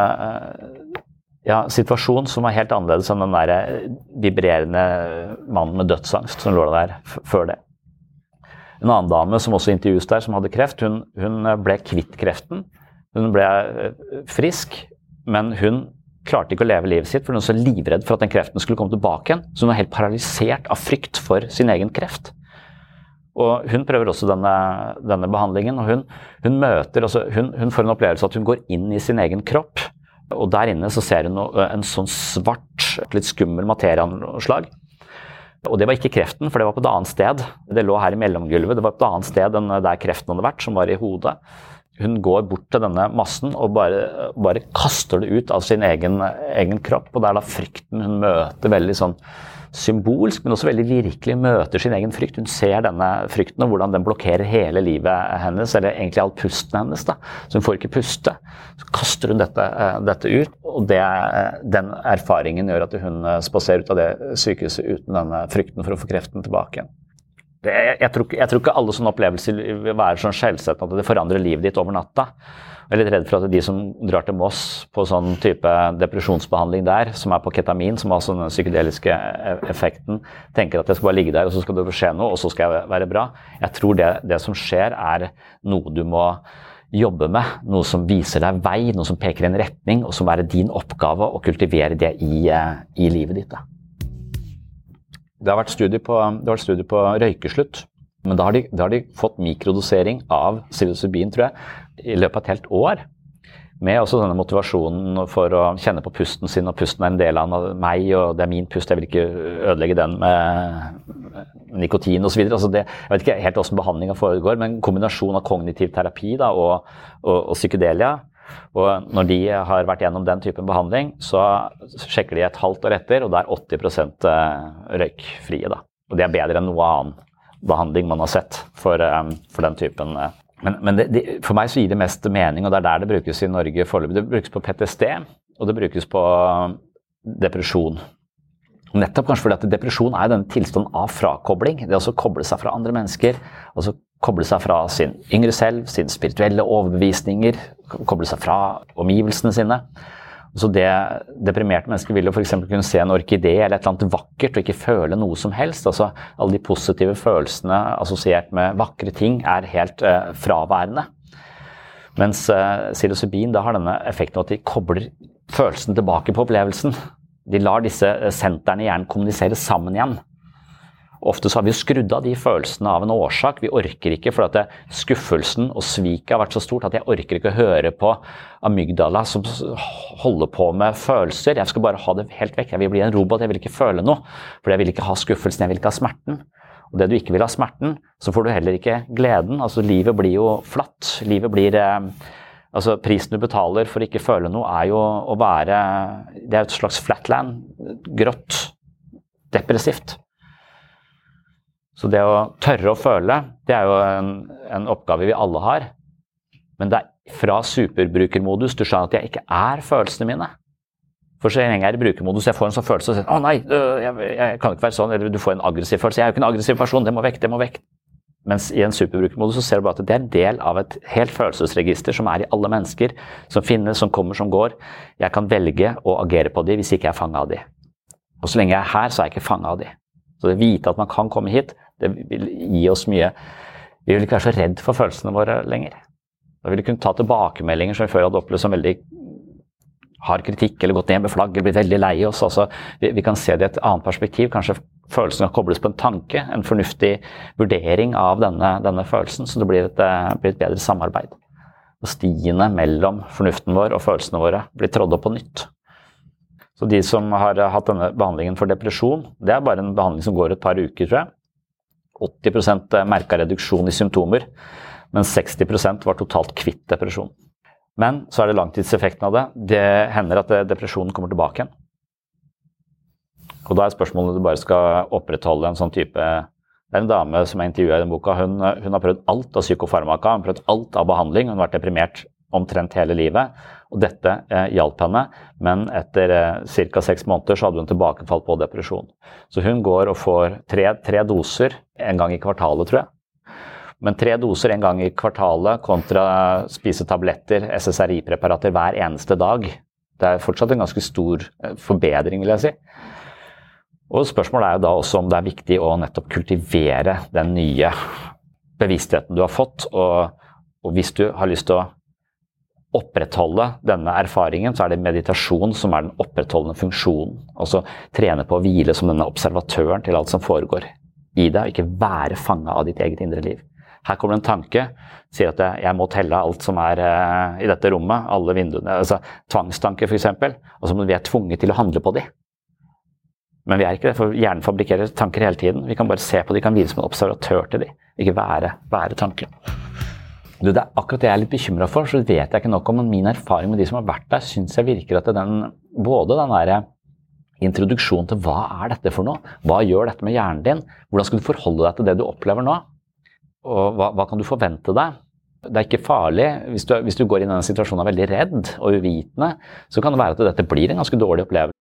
ja, situasjon som var helt annerledes enn den der eh, vibrerende mannen med dødsangst som lå der før det. En annen dame som også intervjues der, som hadde kreft, hun, hun ble kvitt kreften. Hun ble eh, frisk, men hun klarte ikke å leve livet sitt, for hun var så livredd for at den kreften skulle komme tilbake igjen. Så hun var helt paralysert av frykt for sin egen kreft. Og Hun prøver også denne, denne behandlingen. og hun, hun møter, altså hun, hun, får en opplevelse at hun går inn i sin egen kropp. Og der inne så ser hun en sånn svart, litt skummel materieanslag. Og det var ikke kreften, for det var på et annet sted. Det lå her i mellomgulvet. Det var på et annet sted enn der kreften hadde vært, som var i hodet. Hun går bort til denne massen og bare, bare kaster det ut av sin egen, egen kropp. Og det er da frykten hun møter veldig sånn symbolsk, men også veldig virkelig møter sin egen frykt. Hun ser denne frykten og hvordan den blokkerer hele livet hennes, eller egentlig all pusten hennes. da. Så hun får ikke puste. Så kaster hun dette, eh, dette ut, og det, den erfaringen gjør at hun eh, spaserer ut av det sykehuset uten denne frykten for å få kreften tilbake igjen. Det, jeg, tror, jeg, tror, ikke alle sånne opplevelser vil være sånn skjellsettende at det forandrer livet ditt over natta. Jeg er litt redd for at de som drar til Moss på sånn type depresjonsbehandling der, som er på ketamin, som har sånn den psykedeliske effekten, tenker at jeg skal bare ligge der, og så skal det skje noe, og så skal jeg være bra. Jeg tror det, det som skjer, er noe du må jobbe med, noe som viser deg vei, noe som peker i en retning, og som er din oppgave å kultivere det i, eh, i livet ditt. Da. Det har vært studier på, på røykeslutt. Men da har, de, da har de fått mikrodosering av psilocybin, tror jeg, i løpet av et helt år. Med også denne motivasjonen for å kjenne på pusten sin, og pusten er en del av meg, og det er min pust, jeg vil ikke ødelegge den med nikotin osv. Altså jeg vet ikke helt hvordan behandlinga foregår, men en kombinasjon av kognitiv terapi da, og, og, og psykedelia. Og når de har vært gjennom den typen behandling, så sjekker de et halvt år etter, og da er 80 eh, røykfrie. Da. Og det er bedre enn noe annen behandling man har sett for, um, for den typen uh, men, men det, det, for meg så gir det mest mening, og det er der det brukes i Norge foreløpig. Det brukes på PTSD, og det brukes på depresjon. Nettopp kanskje fordi at depresjon er den tilstanden av frakobling. Det å koble seg fra andre mennesker. altså Koble seg fra sin yngre selv, sine spirituelle overbevisninger. Koble seg fra omgivelsene sine. Så det Deprimerte mennesker vil jo f.eks. kunne se en orkidé eller et eller annet vakkert og ikke føle noe som helst. altså Alle de positive følelsene assosiert med vakre ting er helt eh, fraværende. Mens eh, psilocybin da har denne effekten at de kobler følelsen tilbake på opplevelsen. De lar disse eh, sentrene i hjernen kommunisere sammen igjen. Ofte så har vi skrudd av de følelsene av en årsak. Vi orker ikke, for at det, skuffelsen og sviket har vært så stort at jeg orker ikke å høre på amygdala som holder på med følelser. Jeg skal bare ha det helt vekk. Jeg vil bli en robot, jeg vil ikke føle noe. For jeg vil ikke ha skuffelsen, jeg vil ikke ha smerten. Og det du ikke vil ha smerten, så får du heller ikke gleden. Altså Livet blir jo flatt. Livet blir eh, Altså Prisen du betaler for å ikke føle noe, er jo å være Det er et slags flatland. Grått. Depressivt. Så det å tørre å føle, det er jo en, en oppgave vi alle har. Men det er fra superbrukermodus du skjønner at jeg ikke er følelsene mine. For så lenge jeg er i brukermodus jeg får en sånn følelse og sier å nei, jeg, jeg, kan ikke være sånn, eller du får en aggressiv følelse. Jeg er jo ikke en aggressiv person, det må vekk, det må vekk. Mens i en superbrukermodus så ser du bare at det er en del av et helt følelsesregister som er i alle mennesker, som finnes, som kommer, som går. Jeg kan velge å agere på de hvis ikke jeg er fanga av de. Og så lenge jeg er her, så er jeg ikke fanga av de. Så det å vite at man kan komme hit, det vil gi oss mye Vi vil ikke være så redd for følelsene våre lenger. Da vil vi kunne ta tilbakemeldinger som vi før hadde opplevd som veldig hard kritikk, eller gått ned med flagg, eller blitt veldig lei oss. Altså, vi, vi, kan se det i et annet perspektiv. Kanskje følelsen kan kobles på en tanke, en fornuftig vurdering av denne, denne følelsen, så det blir et, eh, blir et, bedre samarbeid. Og stiene mellom fornuften vår og følelsene våre blir trådd opp på nytt. Så de som har hatt denne behandlingen for depresjon, det er bare en behandling som går et par uker, tror jeg. 80% merka reduksjon i symptomer, mens 60% var totalt kvitt depresjon. Men så er det langtidseffekten av det. Det hender at depresjonen kommer tilbake igjen. Og da er spørsmålet om du bare skal opprettholde en sånn type Det er en dame som jeg intervjua i den boka. Hun, hun, har prøvd alt av psykofarmaka, hun har prøvd alt av behandling. Hun har vært deprimert omtrent hele livet. Og dette eh, hjalp henne, men etter eh, ca. seks måneder så hadde hun tilbakefall på depresjon. Så hun går og får tre, tre doser en gang i kvartalet, tror jeg. Men tre doser en gang i kvartalet kontra spise tabletter, SSRI-preparater hver eneste dag. Det er fortsatt en ganske stor eh, forbedring, vil jeg si. Og Spørsmålet er jo da også om det er viktig å nettopp kultivere den nye bevisstheten du har fått. Og, og hvis du har lyst til å opprettholde denne erfaringen, så er det meditasjon som er den opprettholdende funksjonen. Altså trene på å hvile som denne observatøren til alt som foregår i deg, og ikke være fanga av ditt eget indre liv. Her kommer det en tanke, sier at jeg må telle alt som er uh, i dette rommet, alle vinduene. altså Tvangstanker f.eks. Altså, vi er tvunget til å handle på de. Men vi er ikke det, for hjernen fabrikkerer tanker hele tiden. Vi kan bare se på de, kan hvile som en observatør til de, ikke være, være tanken. Du, det er akkurat det jeg er litt bekymra for, så vet jeg ikke nok om. Men min erfaring med de som har vært der, syns jeg virker at den, både den derre introduksjonen til hva er dette for noe, hva gjør dette med hjernen din, hvordan skal du forholde deg til det du opplever nå, og hva, hva kan du forvente deg? Det er ikke farlig. Hvis du, hvis du går inn i denne situasjonen og er veldig redd og uvitende, så kan det være at dette blir en ganske dårlig opplevelse.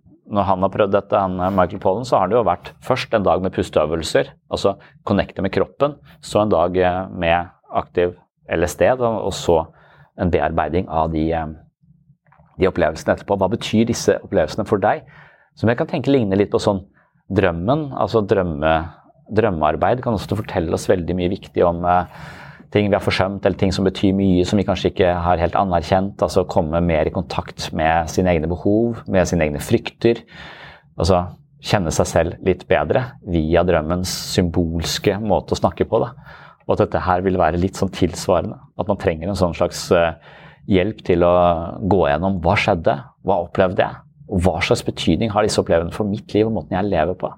når han har prøvd dette, han, Michael Pollen, så har det jo vært først en dag med pusteøvelser, altså connecte med kroppen, så en dag eh, med aktiv LSD, og så en bearbeiding av de, eh, de opplevelsene etterpå. Hva betyr disse opplevelsene for deg? Som jeg kan tenke ligner litt på sånn drømmen, altså drømme, drømmearbeid kan også fortelle oss veldig mye viktig om eh, ting vi har forsømt, eller ting som betyr mye, som vi kanskje ikke har helt anerkjent. Altså komme mer i kontakt med sine egne behov, med sine egne frykter. Altså kjenne seg selv litt bedre via drømmens symbolske måte å snakke på. Da. Og at dette her vil være litt sånn tilsvarende. At man trenger en sånn slags eh, hjelp til å gå gjennom hva skjedde, hva opplevde jeg, og hva slags betydning har disse opplevelsene for mitt liv og måten jeg lever på.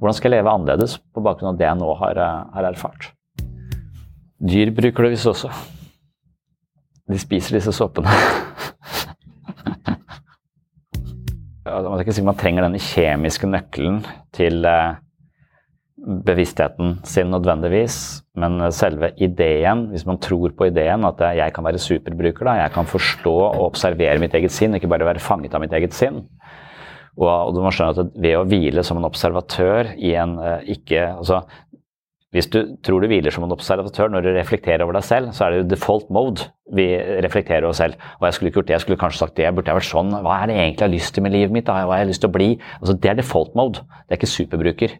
Hvordan skal jeg leve annerledes på bakgrunn av det jeg nå har, eh, har erfart. Dyr bruker det visst også. De spiser disse soppene. man si man trenger denne kjemiske nøkkelen til eh, bevisstheten sin nødvendigvis, men selve ideen, hvis man tror på ideen, at jeg kan være superbruker, da, jeg kan forstå og observere mitt eget sinn, ikke bare være fanget av mitt eget sinn. Og, du må skjønne at ved å hvile som en observatør i en eh, ikke altså hvis du tror du hviler som en observatør når du reflekterer over deg selv, så er det jo default mode vi reflekterer oss selv. Og jeg skulle ikke gjort det, jeg skulle kanskje sagt det, burde jeg vært sånn. Hva er det egentlig jeg har lyst til med livet mitt? Hva har jeg lyst til å bli? Altså, det er default mode, det er ikke superbruker.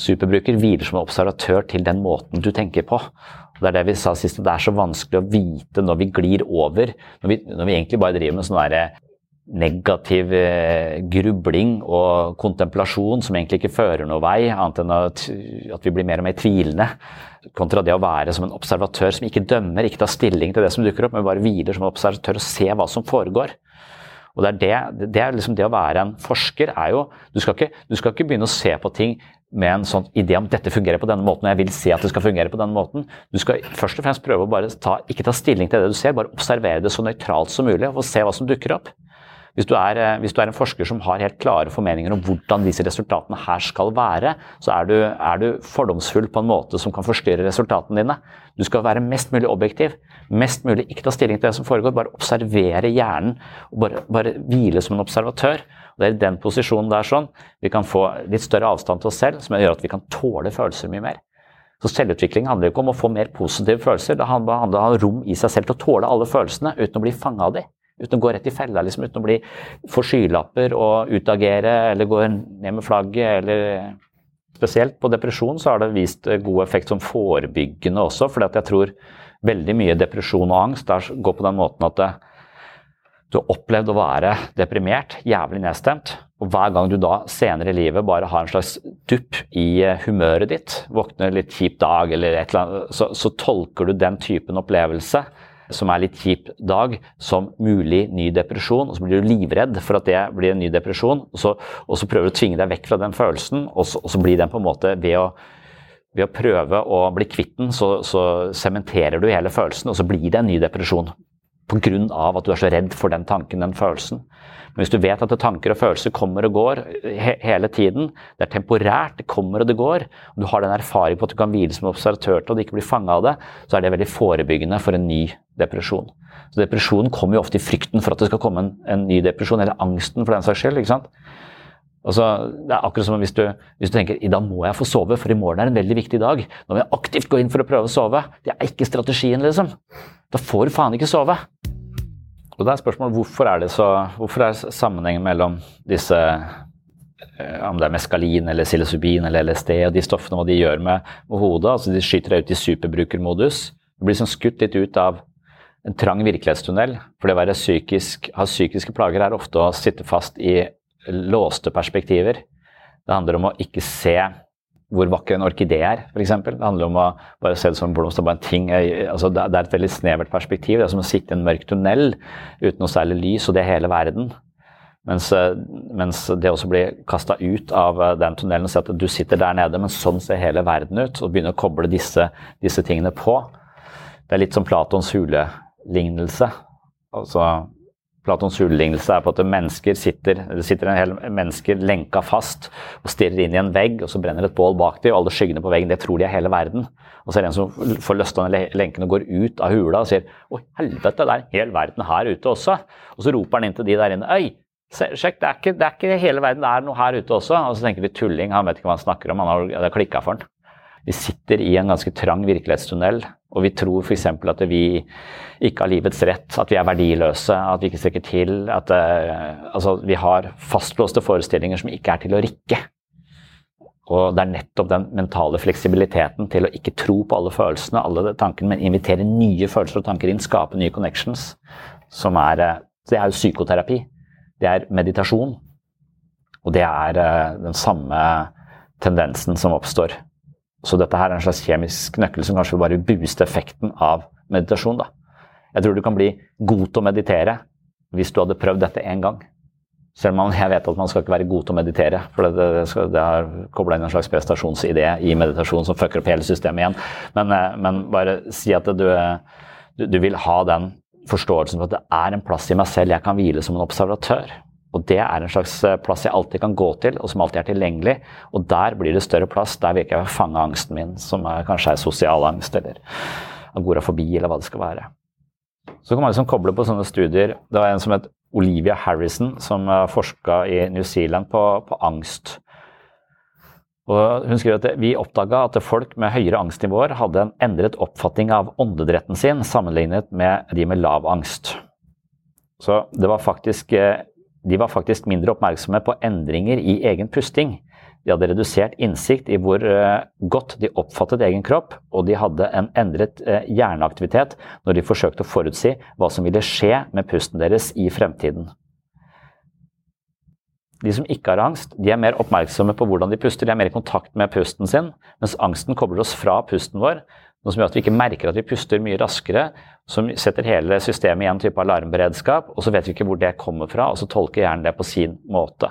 Superbruker hviler som en observatør til den måten du tenker på. Og det er det vi sa sist, det er så vanskelig å vite når vi glir over. Når vi, når vi egentlig bare driver med sånn derre negativ eh, grubling og kontemplasjon som egentlig ikke fører noe vei, annet enn at, vi blir mer og mer tvilende. Kontra det å være som en observatør som ikke dømmer, ikke tar stilling til det som dukker opp, men bare hviler som en observatør og ser hva som foregår. Og Det er det, det, er liksom det å være en forsker er jo du skal, ikke, du skal ikke begynne å se på ting med en sånn idé om dette fungerer på denne måten, og jeg vil se at det skal fungere på denne måten. Du skal først og fremst prøve å bare ta, ikke ta stilling til det du ser, bare observere det så nøytralt som mulig og se hva som dukker opp. Hvis du, er, eh, hvis du, er, en forsker som har helt klare formeninger om hvordan disse resultatene her skal være, så er du, er du fordomsfull på en måte som kan forstyrre resultatene dine. Du skal være mest mulig objektiv. Mest mulig ikke ta stilling til det som foregår, bare observere hjernen. og Bare, bare hvile som en observatør. Og det er i den posisjonen der sånn vi kan få litt større avstand til oss selv, som gjør at vi kan tåle følelser mye mer. Så Selvutvikling handler ikke om å få mer positive følelser, det handler om å ha rom i seg selv til å tåle alle følelsene uten å bli fanga av dem. Uten å gå rett i fella, liksom, uten å bli få skylapper og utagere eller gå ned med flagget. eller Spesielt på depresjon så har det vist god effekt som forebyggende også. For jeg tror veldig mye depresjon og angst går på den måten at det, du har opplevd å være deprimert, jævlig nedstemt. Og hver gang du da senere i livet bare har en slags dupp i humøret ditt, våkner litt kjip dag eller et eller annet, så, så tolker du den typen opplevelse som er litt kjip dag, som mulig ny depresjon. og Så blir du livredd for at det blir en ny depresjon, og så, og så prøver du å tvinge deg vekk fra den følelsen. Og så, og så blir den på en måte ved å, ved å prøve å bli kvitt den, så sementerer du hele følelsen, og så blir det en ny depresjon. Pga. at du er så redd for den tanken, den følelsen. Men hvis du vet at tanker og følelser kommer og går he hele tiden, det er temporært, det kommer og det går, og du har den erfaring på at du kan hvile som observatør til og ikke bli fanga av det, så er det veldig forebyggende for en ny depresjon. Så Depresjonen kommer jo ofte i frykten for at det skal komme en, en ny depresjon, eller angsten for den saks skyld. ikke sant? Altså, det er akkurat som hvis du, hvis du tenker i dag må jeg få sove, for i morgen er en veldig viktig dag. Nå må jeg aktivt gå inn for å prøve å sove. Det er ikke strategien, liksom. Da får du faen ikke sove. Og da er spørsmålet hvorfor er det så, hvorfor er sammenhengen mellom disse eh, om det er meskalin eller psilocybin eller LSD og de stoffene hva de gjør med, med hodet. altså De skyter deg ut i superbrukermodus. Du blir sånn skutt litt ut av en trang virkelighetstunnel. For det å være psykisk, ha psykiske plager er ofte å sitte fast i låste perspektiver. Det handler om å ikke se hvor vakker en orkidé er, f.eks. Det handler om å bare se det som en blomst og bare en ting. Altså, det er et veldig snevert perspektiv. Det er som å sitte i en mørk tunnel uten noe særlig lys, og det er hele verden. Mens, eh, mens det også blir kasta ut av eh, den tunnelen og si at du sitter der nede, men sånn ser hele verden ut, og begynner å koble disse, disse tingene på. Det er litt som Platons hulelignelse. Altså, Platons hullignelse er på at mennesker sitter, sitter en hel mennesker lenka fast og stirrer inn i en vegg, og så brenner et bål bak dem, og alle skyggene på veggen, det tror de er hele verden. Og så er det en som får løst av lenken og går ut av hula og sier Å, helvete, det er en hel verden her ute også. Og så roper han inn til de der inne Øy, sjekk, det er, ikke, det er ikke hele verden, det er noe her ute også. Og så tenker de tulling, han vet ikke hva han snakker om, han har, det har klikka for han. Vi sitter i en ganske trang virkelighetstunnel, og vi tror f.eks. at vi ikke har livets rett, at vi er verdiløse, at vi ikke strekker til. At uh, altså, vi har fastlåste forestillinger som ikke er til å rikke. Og det er nettopp den mentale fleksibiliteten til å ikke tro på alle følelsene, alle tankene, men invitere nye følelser og tanker inn, skape nye connections, som er uh, Det er jo psykoterapi. Det er meditasjon. Og det er uh, den samme tendensen som oppstår så dette her er en slags kjemisk nøkkel som kanskje vil bare booste effekten av meditasjon. Da. Jeg tror du kan bli god til å meditere hvis du hadde prøvd dette én gang. Selv om jeg vet at man skal ikke være god til å meditere, for det, det, det har kobla inn en slags prestasjonsidé i meditasjon som fucker opp hele systemet igjen. Men, eh, men bare si at du, du, du vil ha den forståelsen for at det er en plass i meg selv jeg kan hvile som en observatør. Og det er en slags eh, plass jeg alltid kan gå til, og som alltid er tilgjengelig. Og der blir det større plass. Der vil ikke jeg fange angsten min, som er, kanskje er sosial angst eller agorafobi, eller hva det skal være. Så kan man liksom koble på sånne studier. Det var en som het Olivia Harrison, som forska i New Zealand på, på angst. Og hun skriver at Vi oppdaga at folk med høyere angstnivåer hadde en endret oppfatning av åndedretten sin sammenlignet med de med lav angst. Så det var faktisk eh, de var faktisk mindre oppmerksomme på endringer i egen pusting. De hadde redusert innsikt i hvor eh, godt de oppfattet egen kropp, og de hadde en endret eh, hjerneaktivitet når de forsøkte å forutsi hva som ville skje med pusten deres i fremtiden. De som ikke har angst, de er mer oppmerksomme på hvordan de puster, de er mer i kontakt med pusten sin, mens angsten kobler oss fra pusten vår, noe som gjør at vi ikke merker at vi puster mye raskere, som setter hele systemet i en type alarmberedskap, og så vet vi ikke hvor det kommer fra, og så tolker hjernen det på sin måte.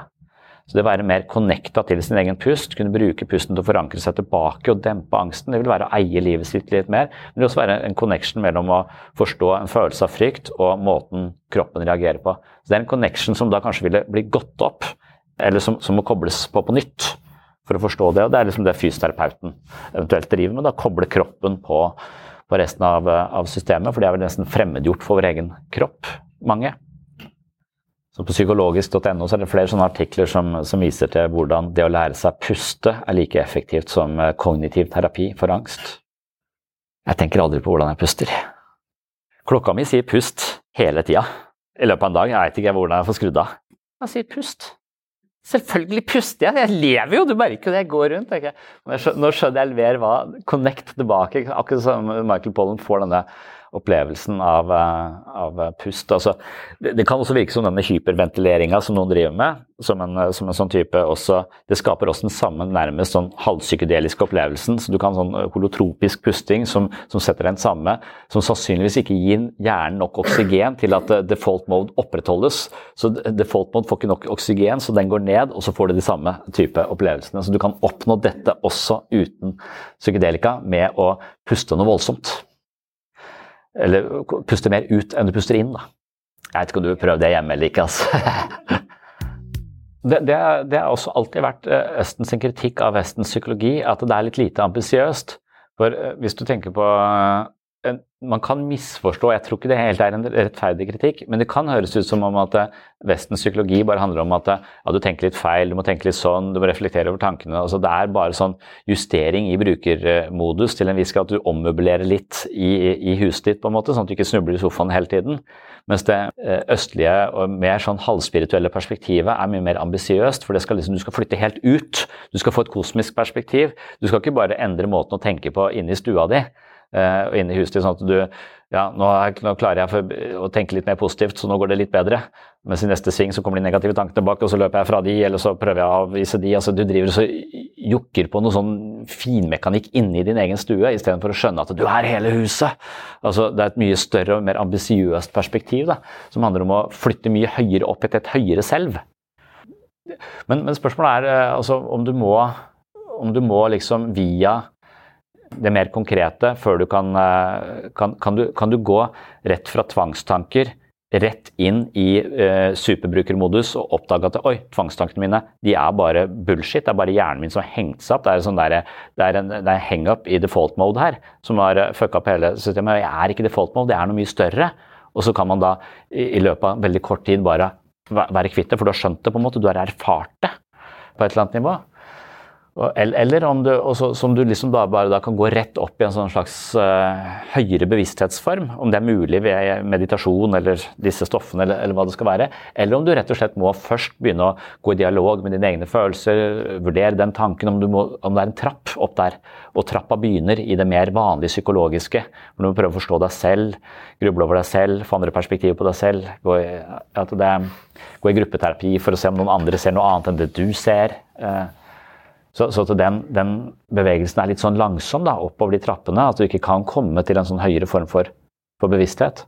Så det å være mer connecta til sin egen pust, kunne bruke pusten til å forankre seg tilbake og dempe angsten, det vil være å eie livet sitt litt mer. Men det vil også være en connection mellom å forstå en følelse av frykt og måten kroppen reagerer på. Så det er en connection som da kanskje ville bli gått opp, eller som, som må kobles på på nytt for å forstå det. Og det er liksom det fysioterapeuten eventuelt driver med. da Koble kroppen på, på resten av, av, systemet, for det er vel nesten fremmedgjort for vår egen kropp, mange. Så på psykologisk.no er det flere sånne artikler som, som, viser til hvordan det å lære seg puste er like effektivt som eh, kognitiv terapi for angst. Jeg tenker aldri på hvordan jeg puster. Klokka mi sier pust hele tida. I løpet av en dag. Jeg vet ikke hvordan jeg får skrudd av. Jeg sier pust. Selvfølgelig puster jeg, jeg lever jo, du merker jo det, jeg går rundt. Ikke? Nå skjønner jeg mer hva Connect tilbake, akkurat som Michael Pollen får denne opplevelsen av, eh, av pust. Altså, det, det, kan også virke som denne hyperventileringa som noen driver med, som en, som en, sånn type også Det skaper også den samme nærmest sånn halvpsykedeliske opplevelsen. så Du kan sånn holotropisk pusting som, som setter den samme, som sannsynligvis ikke gir hjernen nok oksygen til at eh, default mode opprettholdes. Så default mode får ikke nok oksygen, så den går ned, og så får du de samme type opplevelsene. Så du kan oppnå dette også uten psykedelika med å puste noe voldsomt. Eller puste mer ut enn du puster inn, da. Jeg vet ikke om du vil prøve det hjemme eller ikke, altså. Det, det, det, har også alltid vært eh, Østens kritikk av Vestens psykologi, at det er litt lite ambisiøst. For eh, hvis du tenker på man kan misforstå, jeg tror ikke det helt er en rettferdig kritikk, men det kan høres ut som om at eh, Vestens psykologi bare handler om at eh, ja, du tenker litt feil, du må tenke litt sånn, du må reflektere over tankene. Altså, det er bare sånn justering i brukermodus til en viss grad. At du ommøblerer litt i, i, huset ditt, på en måte, sånn at du ikke snubler i sofaen hele tiden. Mens det eh, østlige og mer sånn halvspirituelle perspektivet er mye mer ambisiøst, for skal liksom, du skal flytte helt ut. Du skal få et kosmisk perspektiv. Du skal ikke bare endre måten å tenke på inne i stua di og inn i ditt, sånn at du ja, nå, er, klarer jeg å tenke litt mer positivt, så nå går det litt bedre. Mens i neste sving så kommer de negative tankene bak, og så løper jeg fra de, eller så prøver jeg å avvise de. altså Du driver og så jokker på noe sånn finmekanikk inni din egen stue, istedenfor å skjønne at du er hele huset. Altså Det er et mye større og mer ambisiøst perspektiv, da, som handler om å flytte mye høyere opp etter et høyere selv. Men, men spørsmålet er eh, altså, om du må om du må liksom via det mer konkrete før du kan, eh, kan, kan, du, kan du gå rett fra tvangstanker rett inn i eh, superbrukermodus og oppdage at oi, tvangstankene mine de er bare bullshit. Det er bare hjernen min som har hengt seg opp. Det er, sånn der, det er en, en hang-up i default mode her som har uh, fucka opp hele systemet. Jeg er ikke default mode, det er noe mye større. Og så kan man da i, i løpet av veldig kort tid bare være kvitt det, for du har skjønt det på en måte. Du har erfart det på et eller annet nivå. Eller om du, også, som du liksom da bare da kan gå rett opp i en sånn slags uh, høyere bevissthetsform. Om det er mulig ved meditasjon eller disse stoffene eller, eller, hva det skal være. Eller om du rett og slett må først begynne å gå i dialog med dine egne følelser. Vurdere den tanken om, må, om det er en trapp opp der. Og trappa begynner i det mer vanlige psykologiske. Hvor du må prøve å forstå deg selv, gruble over deg selv, få andre perspektiver på deg selv. Gå i, det, gå i gruppeterapi for å se om noen andre ser noe annet enn det du ser. Uh, så, så den, den, bevegelsen er litt sånn langsom da, oppover de trappene. At du ikke kan komme til en sånn høyere form for, for bevissthet.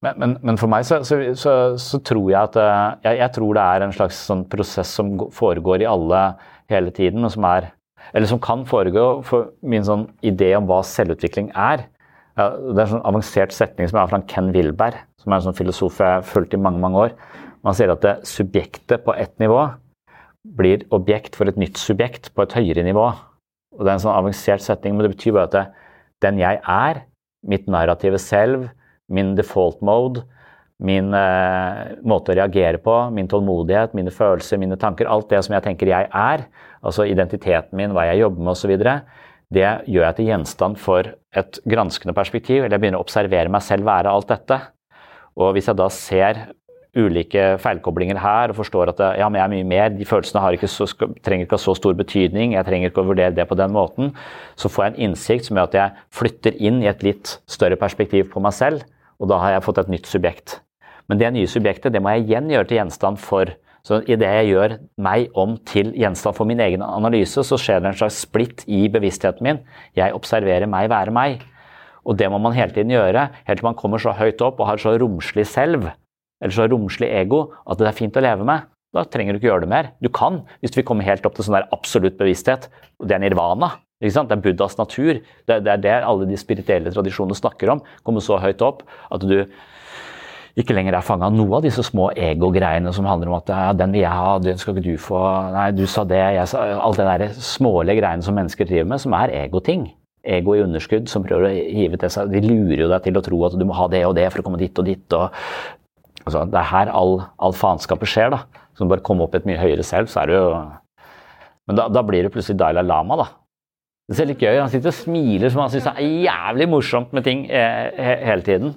Men, men, men, for meg så, så, så, så tror jeg at eh, jeg, jeg, tror det er en slags sånn prosess som foregår i alle hele tiden, og som er Eller som kan foregå. For min sånn idé om hva selvutvikling er Det er en sånn avansert setning som er fra Ken Wilberg, som er en sånn filosof jeg har fulgt i mange mange år. Man sier at det subjektet på ett nivå blir objekt for et nytt subjekt på et høyere nivå. Og Det er en sånn avansert setting, men det betyr bare at det, den jeg er, mitt narrative selv, min default mode, min eh, måte å reagere på, min tålmodighet, mine følelser, mine tanker, alt det som jeg tenker jeg er, altså identiteten min, hva jeg jobber med osv., det gjør jeg til gjenstand for et granskende perspektiv, eller jeg begynner å observere meg selv være alt dette. Og hvis jeg da ser ulike feilkoblinger her og forstår at ja, men jeg er mye mer, de følelsene ikke så, trenger ikke ha så stor betydning, jeg trenger ikke å vurdere det på den måten, så får jeg en innsikt som gjør at jeg flytter inn i et litt større perspektiv på meg selv, og da har jeg fått et nytt subjekt. Men det nye subjektet det må jeg igjen gjøre til gjenstand for så Idet jeg gjør meg om til gjenstand for min egen analyse, så skjer det en slags splitt i bevisstheten min. Jeg observerer meg være meg. Og det må man hele tiden gjøre, helt til man kommer så høyt opp og har så romslig selv eller så romslig ego at det er fint å leve med, da trenger du ikke gjøre det mer. Du kan, hvis vi kommer helt opp til sånn der absolutt bevissthet. Det er nirvana. Det er Buddhas natur. Det, det er det alle de spirituelle tradisjonene snakker om. Kommer så høyt opp at du ikke lenger er fanga av noe av disse små ego-greiene som handler om at ja, 'den vil jeg ha, den skal ikke du få', 'nei, du sa det', jeg sa Alle de der smålige greiene som mennesker driver med, som er egoting. Ego i underskudd som prøver å hive til seg De lurer jo deg til å tro at du må ha det og det for å komme dit og dit. Og, altså, det er her all, all faenskapet skjer. da. Så bare komme opp i et mye høyere selv, så er det jo Men da, da blir det plutselig Dalai Lama, da. Det ser litt gøy Han sitter og smiler som han syns er jævlig morsomt med ting eh, hele tiden.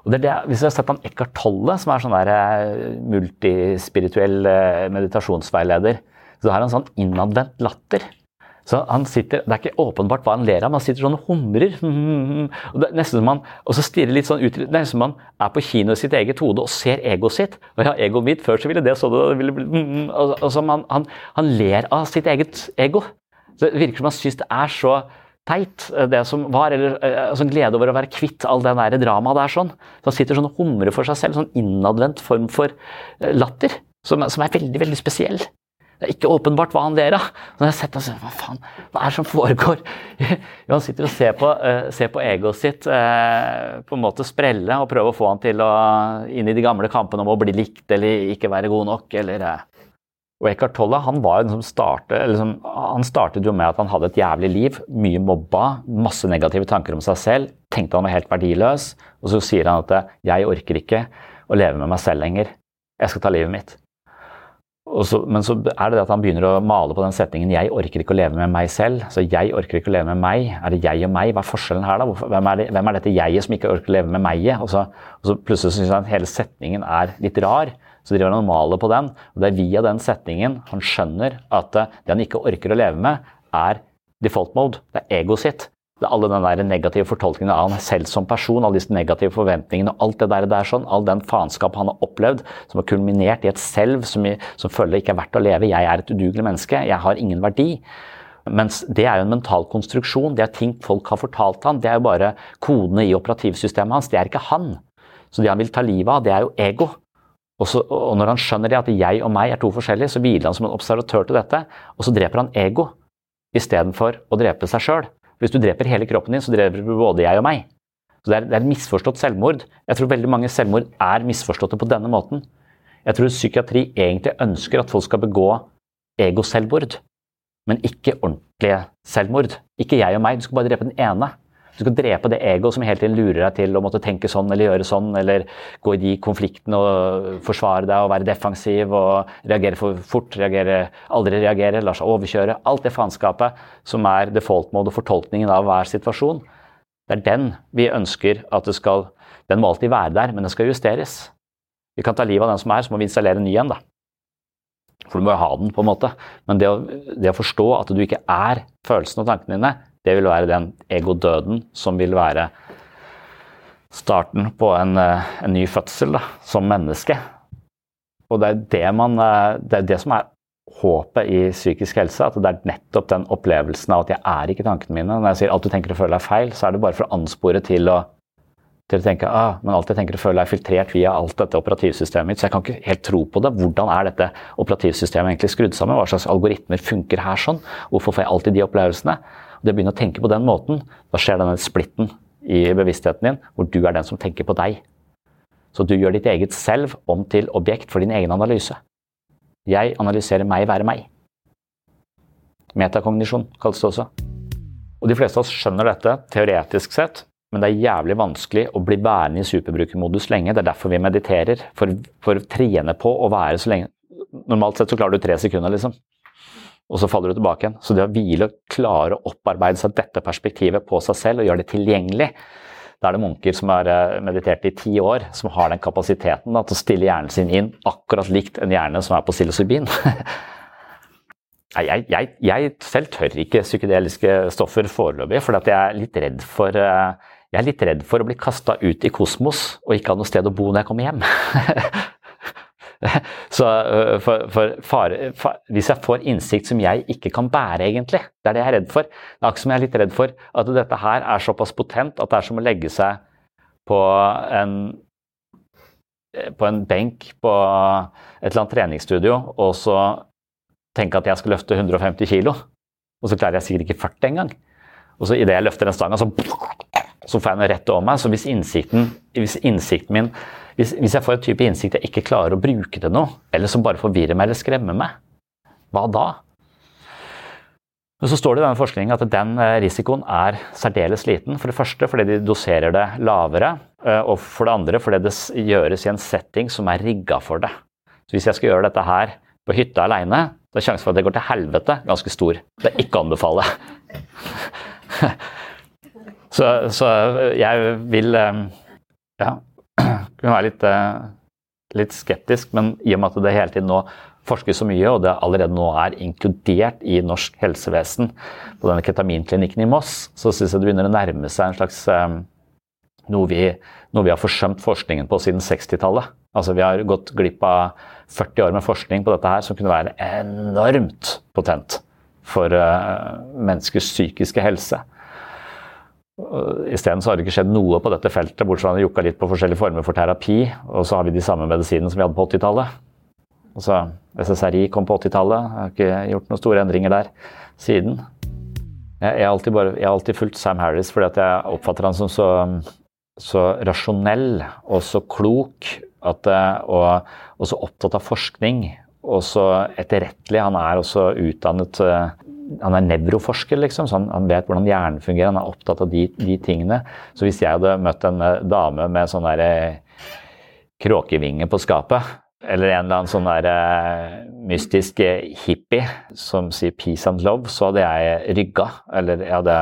Og det er det, hvis du har sett han Eckhart Tolle, som er sånn der eh, multispirituell eh, meditasjonsveileder, så har han sånn innadvendt latter. Så han sitter, Det er ikke åpenbart hva han ler av, men han sitter sånn og humrer. Og, det er nesten som han, og så stirrer litt sånn ut, det er nesten som han er på kino i sitt eget hode og ser egoet sitt. Og ja, egoet mitt, Før så ville det så det, ville og, og så han, han, han ler av sitt eget ego. Så Det virker som han syns det er så teit, det som var. Eller altså, glede over å være kvitt all det der dramaet der. sånn. Så Han sitter sånn og humrer for seg selv. Sånn innadvendt form for eh, latter. Som, som er veldig, veldig spesiell. Det er ikke åpenbart hva han ler av. Så jeg sett, altså, hva faen, hva er det som foregår? Jo, han sitter og ser på, uh, ser på egoet sitt uh, på en måte sprelle og prøver å få han til å inn i de gamle kampene om å bli likt eller ikke være god nok. eller... Uh. Og Eckhart Tolle han, var liksom startet, liksom, han startet jo med at han hadde et jævlig liv. Mye mobba, masse negative tanker om seg selv. Tenkte han var helt verdiløs. Og så sier han at 'jeg orker ikke å leve med meg selv lenger'. Jeg skal ta livet mitt. Så, men så er det det at han begynner å male på den setningen 'jeg orker ikke å leve med meg selv'. Så 'jeg orker ikke å leve med meg'. Er det jeg og meg? Hva er forskjellen her, da? Hvem er, det, hvem er dette jeget som ikke orker å leve med meg? Og og så plutselig syns han hele setningen er litt rar. Så driver han og maler på den. og Det er via den setningen han skjønner at det han ikke orker å leve med, er default mode. Det er egoet sitt. Alle den der negative fortolkningen av han selv som person, alle disse negative forventningene, alt det der, der sånn, all den faenskap han har opplevd, som har kulminert i et selv som, som føler ikke er verdt å leve. Jeg er et udugelig menneske. Jeg har ingen verdi. Mens det er jo en mental konstruksjon. Det er ting folk har fortalt han. Det er jo bare kodene i operativsystemet hans. Det er ikke han. Så det han vil ta livet av, det er jo ego. Og, så, og når han skjønner det at jeg og meg er to forskjellige, så hviler han som en observatør til dette, og så dreper han ego istedenfor å drepe seg sjøl. Hvis du dreper hele kroppen din, så dreper du både jeg og meg. Så det er, det er misforstått selvmord. Jeg tror veldig mange selvmord er misforståtte på denne måten. Jeg tror psykiatri egentlig ønsker at folk skal begå egoselvmord, men ikke ordentlige selvmord. Ikke jeg og meg, du skal bare drepe den ene. Du skal drepe det egoet som hele tiden lurer deg til å måtte tenke sånn eller gjøre sånn, eller gå i de konfliktene og forsvare deg og være defensiv og reagere for fort, reagere, aldri reagere, lar seg overkjøre. Alt det faenskapet som er default-mode og fortolkningen av hver situasjon. Det er den vi ønsker at det skal Den må alltid være der, men den skal justeres. Vi kan ta livet av den som er, så må vi installere en ny en, da. For du må jo ha den, på en måte. Men det å, det å forstå at du ikke er følelsene og tankene dine, det vil være den egodøden som vil være starten på en, eh, en ny fødsel da, som menneske. Og det er det, man, eh, det er det som er håpet i psykisk helse. At det er nettopp den opplevelsen av at jeg er ikke tankene mine. Når jeg sier alt du tenker og føler er feil, så er det bare for å anspore til å, til å tenke ah, men alt jeg tenker og føler er filtrert via alt dette operativsystemet mitt, så jeg kan ikke helt tro på det. Hvordan er dette operativsystemet egentlig skrudd sammen? Hva slags algoritmer funker her sånn? Hvorfor får jeg alltid de opplevelsene? Det å begynne å tenke på den måten, da skjer denne splitten i bevisstheten din, hvor du er den som tenker på deg. Så du gjør ditt eget selv om til objekt for din egen analyse. Jeg analyserer meg være meg. Metakognisjon kalles det også. Og De fleste av oss skjønner dette teoretisk sett, men det er jævlig vanskelig å bli værende i superbrukermodus lenge. Det er derfor vi mediterer. For, for å trene på å være så lenge Normalt sett så klarer du tre sekunder, liksom og så faller du tilbake igjen. Så det å hvile og klare å opparbeide seg dette perspektivet på seg selv og gjøre det tilgjengelig Da er det munker som har eh, meditert i ti år, som har den kapasiteten da, til å stille hjernen sin inn akkurat likt en hjerne som er på psilocybin. jeg, jeg, jeg, selv tør ikke psykedeliske stoffer foreløpig, for jeg er litt redd for eh, jeg er litt redd for å bli kasta ut i kosmos og ikke ha noe sted å bo når jeg kommer hjem. Så øh, for, for fare, for, hvis jeg får innsikt som jeg ikke kan bære, egentlig, det er det jeg er redd for. Det er akkurat som jeg er litt redd for at dette her er såpass potent at det er som å legge seg på en på en benk på et eller annet treningsstudio og så tenke at jeg skal løfte 150 kilo, og så klarer jeg sikkert ikke 40 engang. Og så idet jeg løfter den stanga, så, så får jeg noe rett over meg. Så hvis innsikten, hvis innsikten min hvis, hvis, jeg får en type innsikt jeg ikke klarer å bruke til noe, eller som bare forvirrer meg eller skremmer meg, hva da? Men så står det i denne forskningen at den eh, risikoen er særdeles liten. For det første fordi de doserer det lavere, eh, og for det andre fordi det gjøres i en setting som er rigga for det. Så Hvis jeg skal gjøre dette her på hytta aleine, da er sjansen for at det går til helvete ganske stor. Det er ikke å anbefale. så, så, jeg vil eh, ja, kunne være litt, litt skeptisk, men i og med at det hele tiden nå forsker så mye, og det allerede nå er inkludert i norsk helsevesen på denne ketaminklinikken i Moss, så syns jeg det begynner å nærme seg en slags um, noe, vi, noe vi har forsømt forskningen på siden 60-tallet. Altså Vi har gått glipp av 40 år med forskning på dette her som kunne være enormt potent for uh, menneskers psykiske helse. Isteden har det ikke skjedd noe på dette feltet, bortsett fra at vi jukka litt på forskjellige former for terapi. Og så har vi de samme medisinene som vi hadde på 80-tallet. Altså, SSRI kom på 80-tallet. Jeg har ikke gjort noen store endringer der siden. Jeg, har, alltid alltid fulgt Sam Harris fordi jeg oppfatter han som så, så rasjonell og så klok at, og, og, så opptatt av forskning. Og så etterrettelig. Han er også utdannet han er nevroforsker, liksom, så han, han, vet hvordan hjernen fungerer. Han er opptatt av de, de, tingene. Så hvis jeg hadde møtt en dame med sånn kråkevinge på skapet, eller en eller annen sånn der uh, mystisk hippie som sier 'peace and love', så hadde jeg rygga. Eller jeg hadde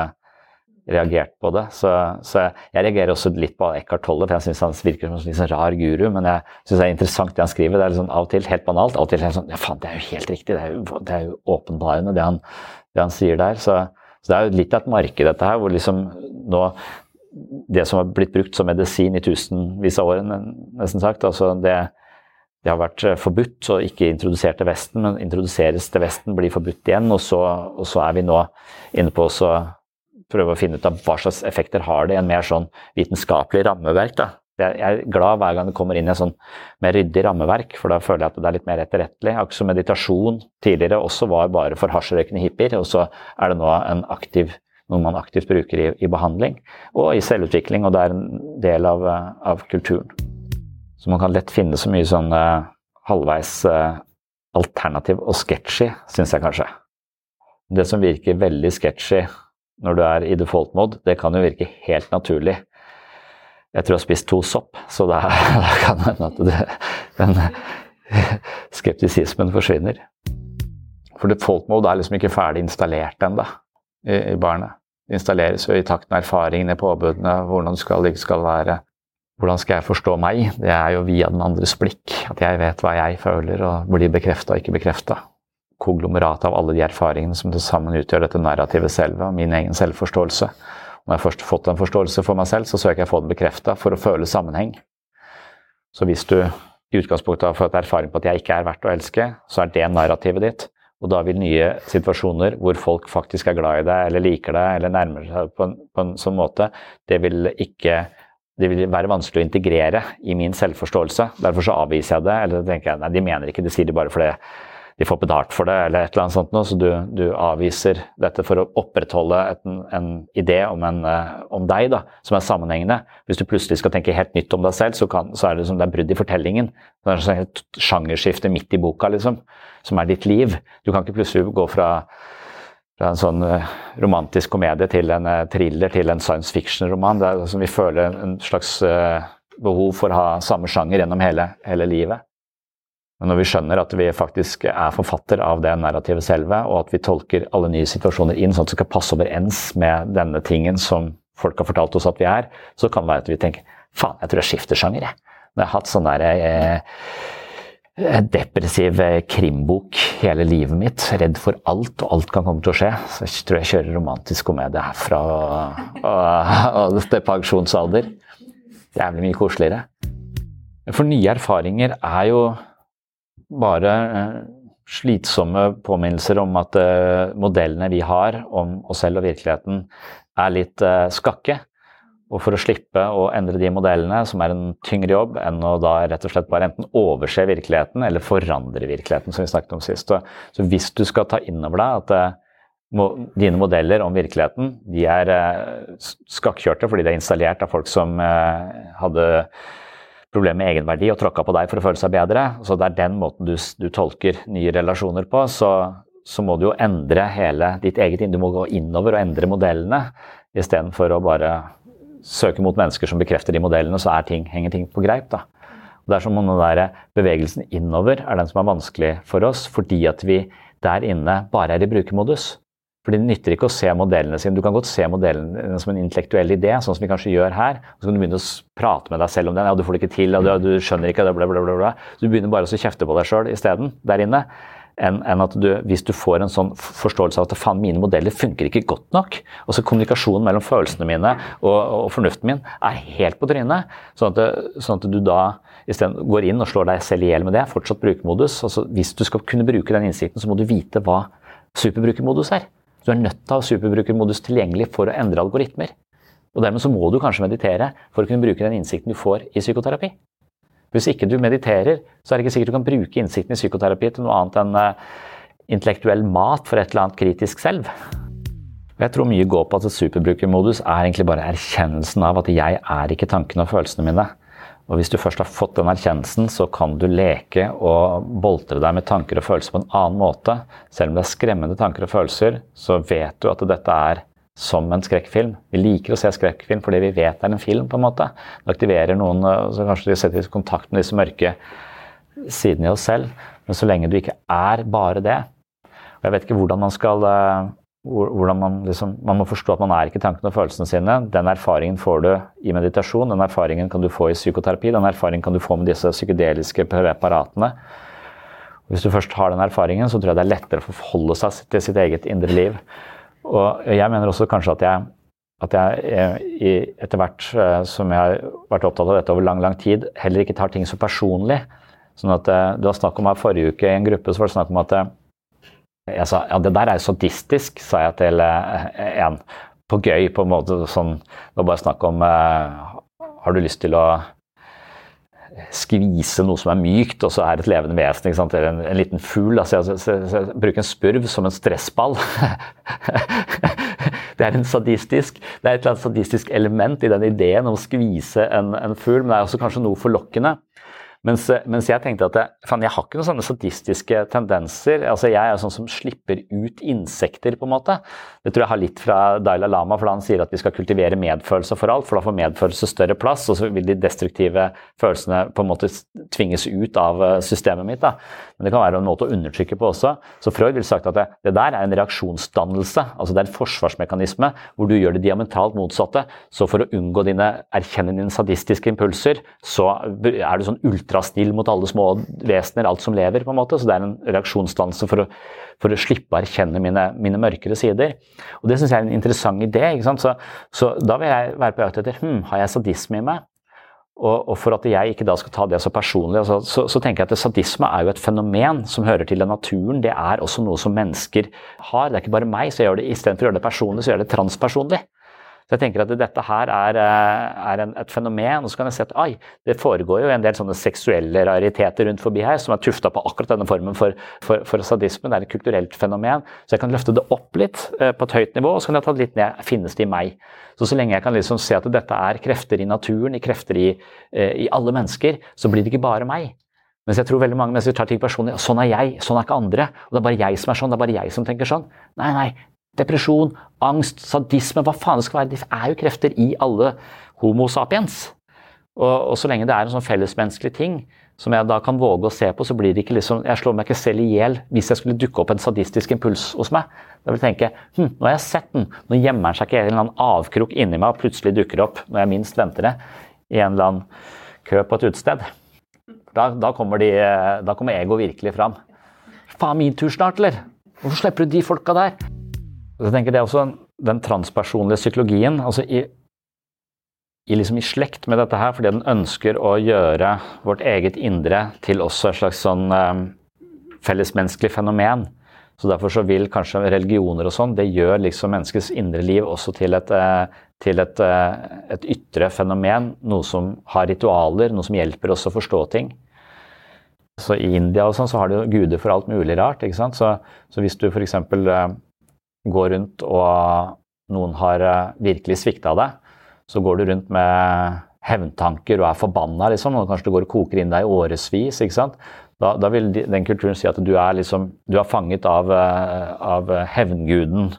reagert på det. Så, så jeg reagerer også litt på Eckhart Tolle, for jeg syns han virker som en sånn rar guru. Men jeg syns det er interessant det han skriver. Det er liksom av og til helt banalt. Av og til helt sånn Ja, faen, det er jo helt riktig. Det er jo, det er jo åpenbarende, det han, det han sier der. Så, så, det er jo litt av et marked, dette her, hvor liksom nå Det som har blitt brukt som medisin i tusenvis av år, nesten sagt, altså det det har vært forbudt og ikke introdusert til Vesten, men introduseres til Vesten, blir forbudt igjen. Og så, og så er vi nå inne på å prøve å finne ut av hva slags effekter har det i en mer sånn vitenskapelig rammeverk. Da. Jeg er glad hver gang det kommer inn i en sånn mer ryddig rammeverk, for da føler jeg at det er litt mer etterrettelig. Akkurat som meditasjon tidligere også var bare for hasjrøykende hippier, og så er det nå aktiv, noe man aktivt bruker i, i behandling og i selvutvikling, og det er en del av, av kulturen. Så man kan lett finne så mye sånn uh, halvveis uh, alternativ og sketchy, syns jeg kanskje. Det som virker veldig sketchy når du er i default mode, det kan jo virke helt naturlig. Jeg tror jeg har spist to sopp, så da, kan det hende at det, den skeptisismen forsvinner. For default mode er liksom ikke ferdig installert ennå i, i barnet. Det installeres jo i takt med erfaringene, påbudene, hvordan det skal, skal være. Hvordan skal jeg forstå meg? Det er jo via den andres blikk. At jeg vet hva jeg føler og blir bekrefta og ikke bekrefta. Konglomeratet av alle de erfaringene som til sammen utgjør dette narrativet selv, og min egen selvforståelse. Når jeg først har fått en forståelse for meg selv, så søker jeg å få den bekrefta for å føle sammenheng. Så hvis du i utgangspunktet har fått erfaring på at jeg ikke er verdt å elske, så er det narrativet ditt. Og da vil nye situasjoner hvor folk faktisk er glad i deg, eller liker deg, eller nærmer seg på en, på en sånn måte, det vil ikke det vil være vanskelig å integrere i min selvforståelse. Derfor så avviser jeg det. Eller tenker jeg nei, de mener ikke, de sier det bare fordi de får betalt for det, eller et eller annet sånt noe. Så du, du avviser dette for å opprettholde et, en idé om, en, eh, om, deg da, som er sammenhengende. Hvis du plutselig skal tenke helt nytt om deg selv, så, kan, så er det som det er brudd i fortellingen. Det er et sjangerskifte midt i boka, liksom, som er ditt liv. Du kan ikke plutselig gå fra fra en sånn eh, romantisk komedie til en eh, thriller til en science fiction-roman. Det er som Vi føler en slags eh, behov for å ha samme sjanger gjennom hele, hele, livet. Men når vi skjønner at vi faktisk er forfatter av det narrativet selve, og at vi tolker alle nye situasjoner inn sånn at det skal passe overens med denne tingen som folk har fortalt oss at vi er, så kan det være at vi tenker faen, jeg tror jeg skifter sjanger, jeg. Når jeg har hatt sånn derre eh, depressiv eh, krimbok hele livet mitt. Redd for alt, og alt kan komme til å skje. Så jeg tror jeg kjører romantisk komedie herfra og, og, og til pensjonsalder. Jævlig mye koseligere. For nye erfaringer er jo bare eh, slitsomme påminnelser om at eh, modellene vi har om oss selv og virkeligheten, er litt skakke. Og for å slippe å endre de modellene, som er en tyngre jobb enn å da rett og slett bare enten overse virkeligheten eller forandre virkeligheten, som vi snakket om sist. Så hvis du skal ta inn over deg at eh, dine modeller om virkeligheten de er eh, skakkjørte fordi de er installert av folk som eh, hadde problemer med egenverdi og tråkka på deg for å føle seg bedre, så det er den måten du, du tolker nye relasjoner på, så, så, må du jo endre hele ditt eget inn. Du må gå innover og endre modellene istedenfor å bare søke mot mennesker som bekrefter de modellene, så ting, henger ting på greip. da. Og det er som om den der Bevegelsen innover er den som er vanskelig for oss, fordi at vi der inne bare er i brukermodus. Fordi Det nytter ikke å se modellene sine. Du kan godt se modellene som en intellektuell idé, sånn som vi kanskje gjør her. og Så kan du begynne å prate med deg selv om den. ja, 'Du får det ikke til, og du, du skjønner ikke bla, bla, bla. Så du begynner bare å kjefte på deg sjøl isteden der inne enn en at du, hvis du får en sånn forståelse av at faen, mine modeller funker ikke godt nok. og så Kommunikasjonen mellom følelsene mine og, og fornuften min er helt på trynet. Sånn at, sånn at du da isteden går inn og slår deg selv i hjel med det. Fortsatt brukermodus. Altså, hvis du skal kunne bruke den innsikten, så må du vite hva superbrukermodus er. Du er nødt til å ha superbrukermodus tilgjengelig for å endre algoritmer. Og Dermed så må du kanskje meditere for å kunne bruke den innsikten du får i psykoterapi. Hvis ikke du mediterer, så er det ikke sikkert du kan bruke innsikten i psykoterapi til noe annet enn uh, intellektuell mat for et eller annet kritisk selv. Jeg tror mye går på at superbrukermodus er egentlig bare erkjennelsen av at jeg er ikke tankene og følelsene mine. Og Hvis du først har fått den erkjennelsen, så kan du leke og boltre deg med tanker og følelser på en annen måte. Selv om det er skremmende tanker og følelser, så vet du at dette er som en skrekkfilm. Vi liker å se skrekkfilm fordi vi vet det er en film. på en måte. Det aktiverer noen, eh, så kanskje de setter i kontakt med disse mørke sidene i oss selv. Men så lenge du ikke er bare det og Jeg vet ikke hvordan man skal eh, hvordan man, liksom, man må forstå at man er ikke tankene og følelsene sine. Den erfaringen får du i meditasjon, den erfaringen kan du få i psykoterapi, den erfaringen kan du få med disse psykedeliske preparatene. Hvis du først har den erfaringen, så tror jeg det er lettere å forholde seg til sitt eget indre liv. Og jeg mener også kanskje at jeg, at jeg etter hvert eh, som jeg har vært opptatt av dette over lang lang tid, heller ikke tar ting så personlig. Sånn at Det Du har snakk om her forrige uke i en gruppe så var det snakk om at eh, jeg sa ja, det der er jo sadistisk, sa jeg til en. På gøy, på en måte. sånn, Det var bare snakk om Har du lyst til å skvise noe som er mykt, og så er det et levende vesen. Eller en, en, liten fugl. Altså, jeg, jeg, jeg, jeg, bruker en spurv som en stressball. det er en sadistisk, det er et eller annet sadistisk element i den ideen om å skvise en, en fugl, men det er også kanskje noe forlokkende. Mens, mens, jeg tenkte at jeg, fan, jeg har ikke noen sånne sadistiske tendenser. altså Jeg er sånn som slipper ut insekter, på en måte. Det tror jeg har litt fra Dalai Lama, for han sier at vi skal kultivere medfølelse for alt. For da får medfølelse større plass, og så vil de destruktive følelsene på en måte tvinges ut av eh, systemet mitt. da. Men det kan være en måte å undertrykke på også. Så Freud ville sagt at det, det der er en reaksjonsdannelse. altså Det er en forsvarsmekanisme hvor du gjør det diametralt motsatte. Så for å unngå dine erkjenne dine sadistiske impulser, så er du sånn ultra ultrasnill mot alle små vesener, alt som lever. på en måte, Så det er en reaksjonsdanse for for å slippe å erkjenne mine, mine, mørkere sider. Og Det syns jeg er en interessant idé. ikke? Så, så da vil jeg være på jakt etter hm, har jeg sadisme i meg. Og, og, for at jeg ikke da skal ta det så personlig, altså, så, så, tenker jeg at sadisme er jo et fenomen som hører til den naturen. Det er også noe som mennesker har. Det er ikke bare meg, så jeg gjør det istedenfor å gjøre det personlig, så gjør jeg det transpersonlig. Så jeg tenker at dette her er, eh, er en, et fenomen. Og så kan jeg se at ai, det foregår jo en del sånne seksuelle rariteter rundt forbi her som er tufta på akkurat denne formen for, for, for, sadisme. Det er et kulturelt fenomen. Så jeg kan løfte det opp litt eh, på et høyt nivå, og så kan jeg ta det litt ned. Finnes det i meg? Så så lenge jeg kan liksom se at dette er krefter i naturen, i krefter i, eh, i alle mennesker, så blir det ikke bare meg. Mens jeg tror veldig mange mennesker tar ting personlig. Sånn er jeg, sånn er ikke andre. Og det er bare jeg som er sånn, det er bare jeg som tenker sånn. Nei, nei, depresjon, angst, sadisme, hva faen det skal være. Det er jo krefter i alle Homo sapiens. Og, og så lenge det er en sånn fellesmenneskelig ting som jeg da kan våge å se på, så blir det ikke liksom Jeg slår meg ikke selv i hjel hvis jeg skulle dukke opp en sadistisk impuls hos meg. Da vil jeg tenke hm, nå har jeg sett den. Nå gjemmer den seg ikke i en eller annen avkrok inni meg og plutselig dukker opp når jeg minst venter det, i en eller annen kø på et utested. Da, da, kommer de, da kommer ego virkelig fram. Faen, min tur snart, eller? Hvorfor slipper du de folka der? Jeg tenker Det er også den transpersonlige psykologien. altså i, i, liksom i slekt med dette her, fordi den ønsker å gjøre vårt eget indre til også et slags sånn um, fellesmenneskelig fenomen. Så derfor så vil kanskje religioner og sånn, det gjør liksom menneskets indre liv også til et, eh, til et, eh, et ytre fenomen. Noe som har ritualer, noe som hjelper oss å forstå ting. Så I India og sånn så har de guder for alt mulig rart. ikke sant? Så, så hvis du f.eks. Går rundt og noen har uh, virkelig svikta deg, så går du rundt med hevntanker og er forbanna, liksom, og kanskje du går og koker inn deg i årevis. Da, da, vil den kulturen si at du er, liksom, du er fanget av, eh, av hevnguden,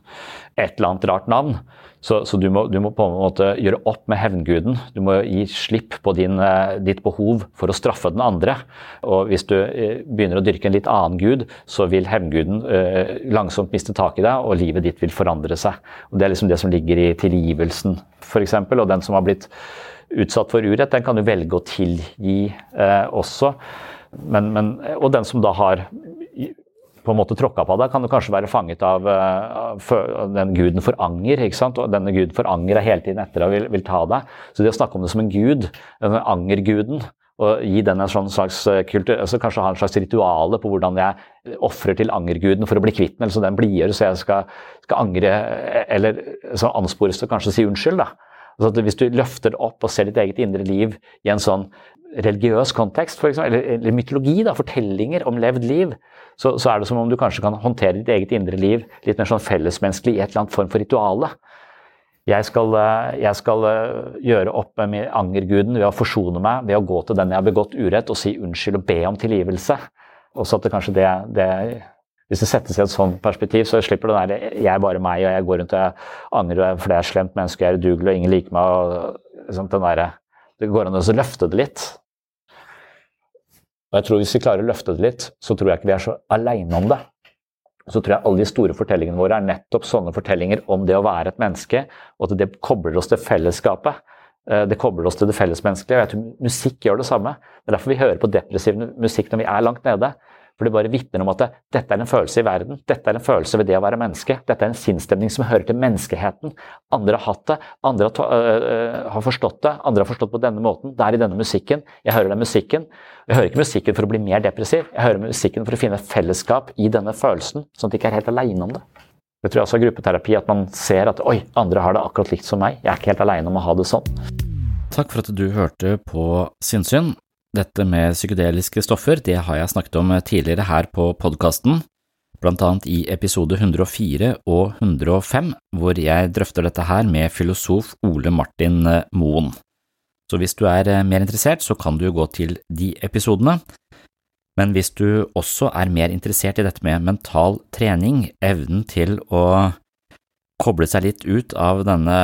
et eller annet rart navn. Så, så du, må, du, må, på en måte gjøre opp med hevnguden. Du må gi slipp på din, eh, ditt behov for å straffe den andre. Og hvis du eh, begynner å dyrke en litt annen gud, så vil hevnguden eh, langsomt miste tak i deg, og livet ditt vil forandre seg. Og Det er liksom det som ligger i tilgivelsen, f.eks. Og den som har blitt utsatt for urett, den kan du velge å tilgi eh, også. Men, men, og den som da har på en måte tråkka på deg, kan du kanskje være fanget av, av den guden for anger. ikke sant? Og denne guden for anger er hele tiden etter og vil, vil, ta deg. Så det å snakke om det som en gud, denne angerguden, og gi den en sånn slags eh, kultur, altså Kanskje ha en slags rituale på hvordan jeg ofrer til angerguden for å bli kvitt den, eller så den blidgjør, så jeg skal, skal, angre Eller så anspores til kanskje å si unnskyld. da. Altså hvis du løfter det opp og ser ditt eget indre liv i en sånn religiøs kontekst, for eksempel, eller, eller mytologi, da, fortellinger om levd liv, så, så, er det som om du kanskje kan håndtere ditt eget indre liv litt mer sånn fellesmenneskelig i et eller annet form for rituale. Jeg skal, eh, jeg skal, eh, gjøre opp med angerguden ved å forsone meg, ved å gå til den jeg har begått urett, og si unnskyld og be om tilgivelse. Også at det kanskje det, det Hvis det settes i et sånt perspektiv, så slipper det der 'jeg er bare meg', og jeg går rundt og angrer fordi jeg er slemt menneske, jeg er udugelig og ingen liker meg. og liksom der, Det går an å løfte det litt. Og jeg tror Hvis vi klarer å løfte det litt, så tror jeg ikke vi er så aleine om det. Så tror jeg alle de store fortellingene våre er nettopp sånne fortellinger om det å være et menneske, og at det kobler oss til fellesskapet. Eh, det kobler oss til det fellesmenneskelige. og jeg tror Musikk gjør det samme. Det er derfor vi hører på depressiv musikk når vi er langt nede. For det bare vitner om at det, dette er en følelse i verden. Dette er en følelse ved det å være menneske. Dette er en sinnsstemning som hører til menneskeheten. Andre har hatt det, andre har, forstått det, andre har forstått på denne måten. Det er i denne musikken. Jeg hører den musikken. Jeg hører ikke musikken for å bli mer depressiv, jeg hører musikken for å finne fellesskap i denne følelsen, sånn at jeg ikke er helt aleine om det. Det tror jeg også er gruppeterapi, at man ser at oi, andre har det akkurat likt som meg. Jeg er ikke helt aleine om å ha det sånn. Takk for at du hørte på Sinnsyn. Dette med psykedeliske stoffer det har jeg snakket om tidligere her på podkasten, blant annet i episode 104 og 105, hvor jeg drøfter dette her med filosof Ole Martin Moen. Så hvis du er mer interessert, så kan du gå til de episodene. Men hvis du også er mer interessert i dette med mental trening, evnen til å koble seg litt ut av denne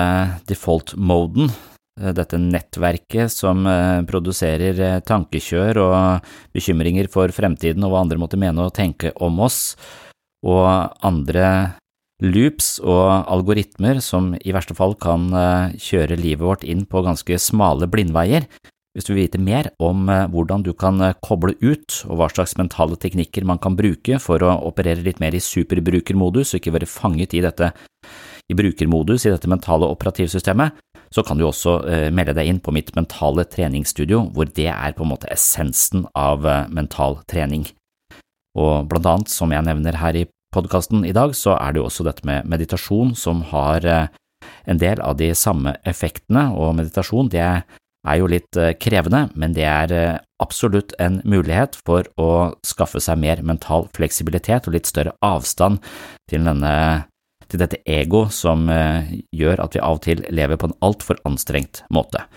default-moden Eh, dette nettverket som eh, produserer eh, tankekjør og bekymringer for fremtiden og hva andre måtte mene og tenke om oss, og andre loops og algoritmer som i verste fall kan kjøre livet vårt inn på ganske smale blindveier. Hvis du vil vite mer om hvordan du kan koble ut og hva slags mentale teknikker man kan bruke for å operere litt mer i superbrukermodus og ikke være fanget i dette i brukermodus i dette mentale operativsystemet, så kan du også eh, melde deg inn på mitt mentale treningsstudio, hvor det er på en måte essensen av eh, mental trening. Og blant annet, som jeg nevner her i podkasten i dag, så er det jo også dette med meditasjon som har eh, en del av de samme effektene, og meditasjon det er jo litt krevende, men det er absolutt en mulighet for å skaffe seg mer mental fleksibilitet og litt større avstand til denne til dette ego som eh, gjør at vi av og til lever på en altfor anstrengt måte.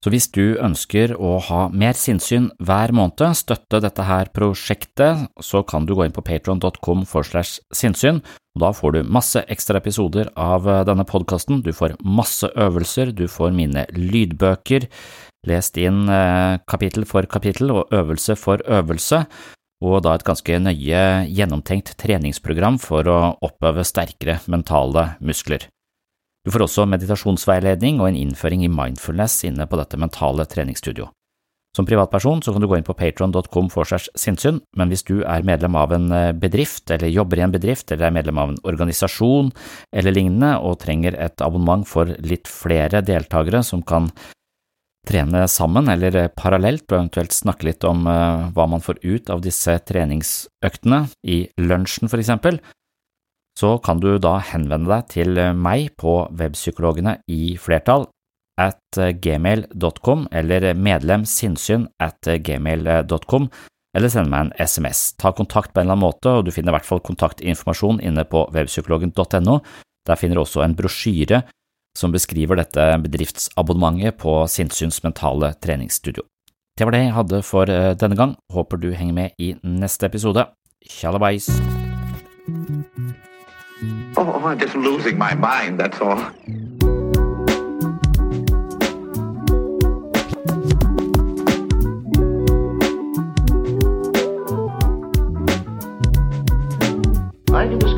Så hvis du ønsker å ha mer sinnssyn hver måned, støtte dette her prosjektet, så kan du gå inn på patron.com for slash sinnssyn, da får du masse ekstra episoder av eh, denne podkasten, du får masse øvelser, du får mine lydbøker, lest inn eh, kapittel for kapittel og øvelse for øvelse, og da et ganske nøye gjennomtenkt treningsprogram for å oppøve sterkere mentale muskler. Du får også meditasjonsveiledning og en innføring i mindfulness inne på dette mentale treningsstudio. Som privatperson så kan du gå inn på patron.com for segs sinnssyn, men hvis du er medlem av en eh, bedrift, eller jobber i en bedrift, eller er medlem av en organisasjon eller lignende og trenger et abonnement for litt flere deltakere som kan trene sammen eller parallelt, og eventuelt snakke litt om hva man får ut av disse treningsøktene i lunsjen for eksempel, så kan du da henvende deg til meg på webpsykologene i flertall at gmail.com eller medlem sinnssyn at gmail.com, eller sende meg en SMS. Ta kontakt på en eller annen måte, og du finner i hvert fall kontaktinformasjon inne på webpsykologen.no. Der finner du også en brosjyre som beskriver dette bedriftsabonnementet på Sinnsyns mentale treningsstudio. Det var det jeg hadde for eh, denne gang, håper du henger med i neste episode. Tjallabais! Oh, I'm just losing my mind, that's all.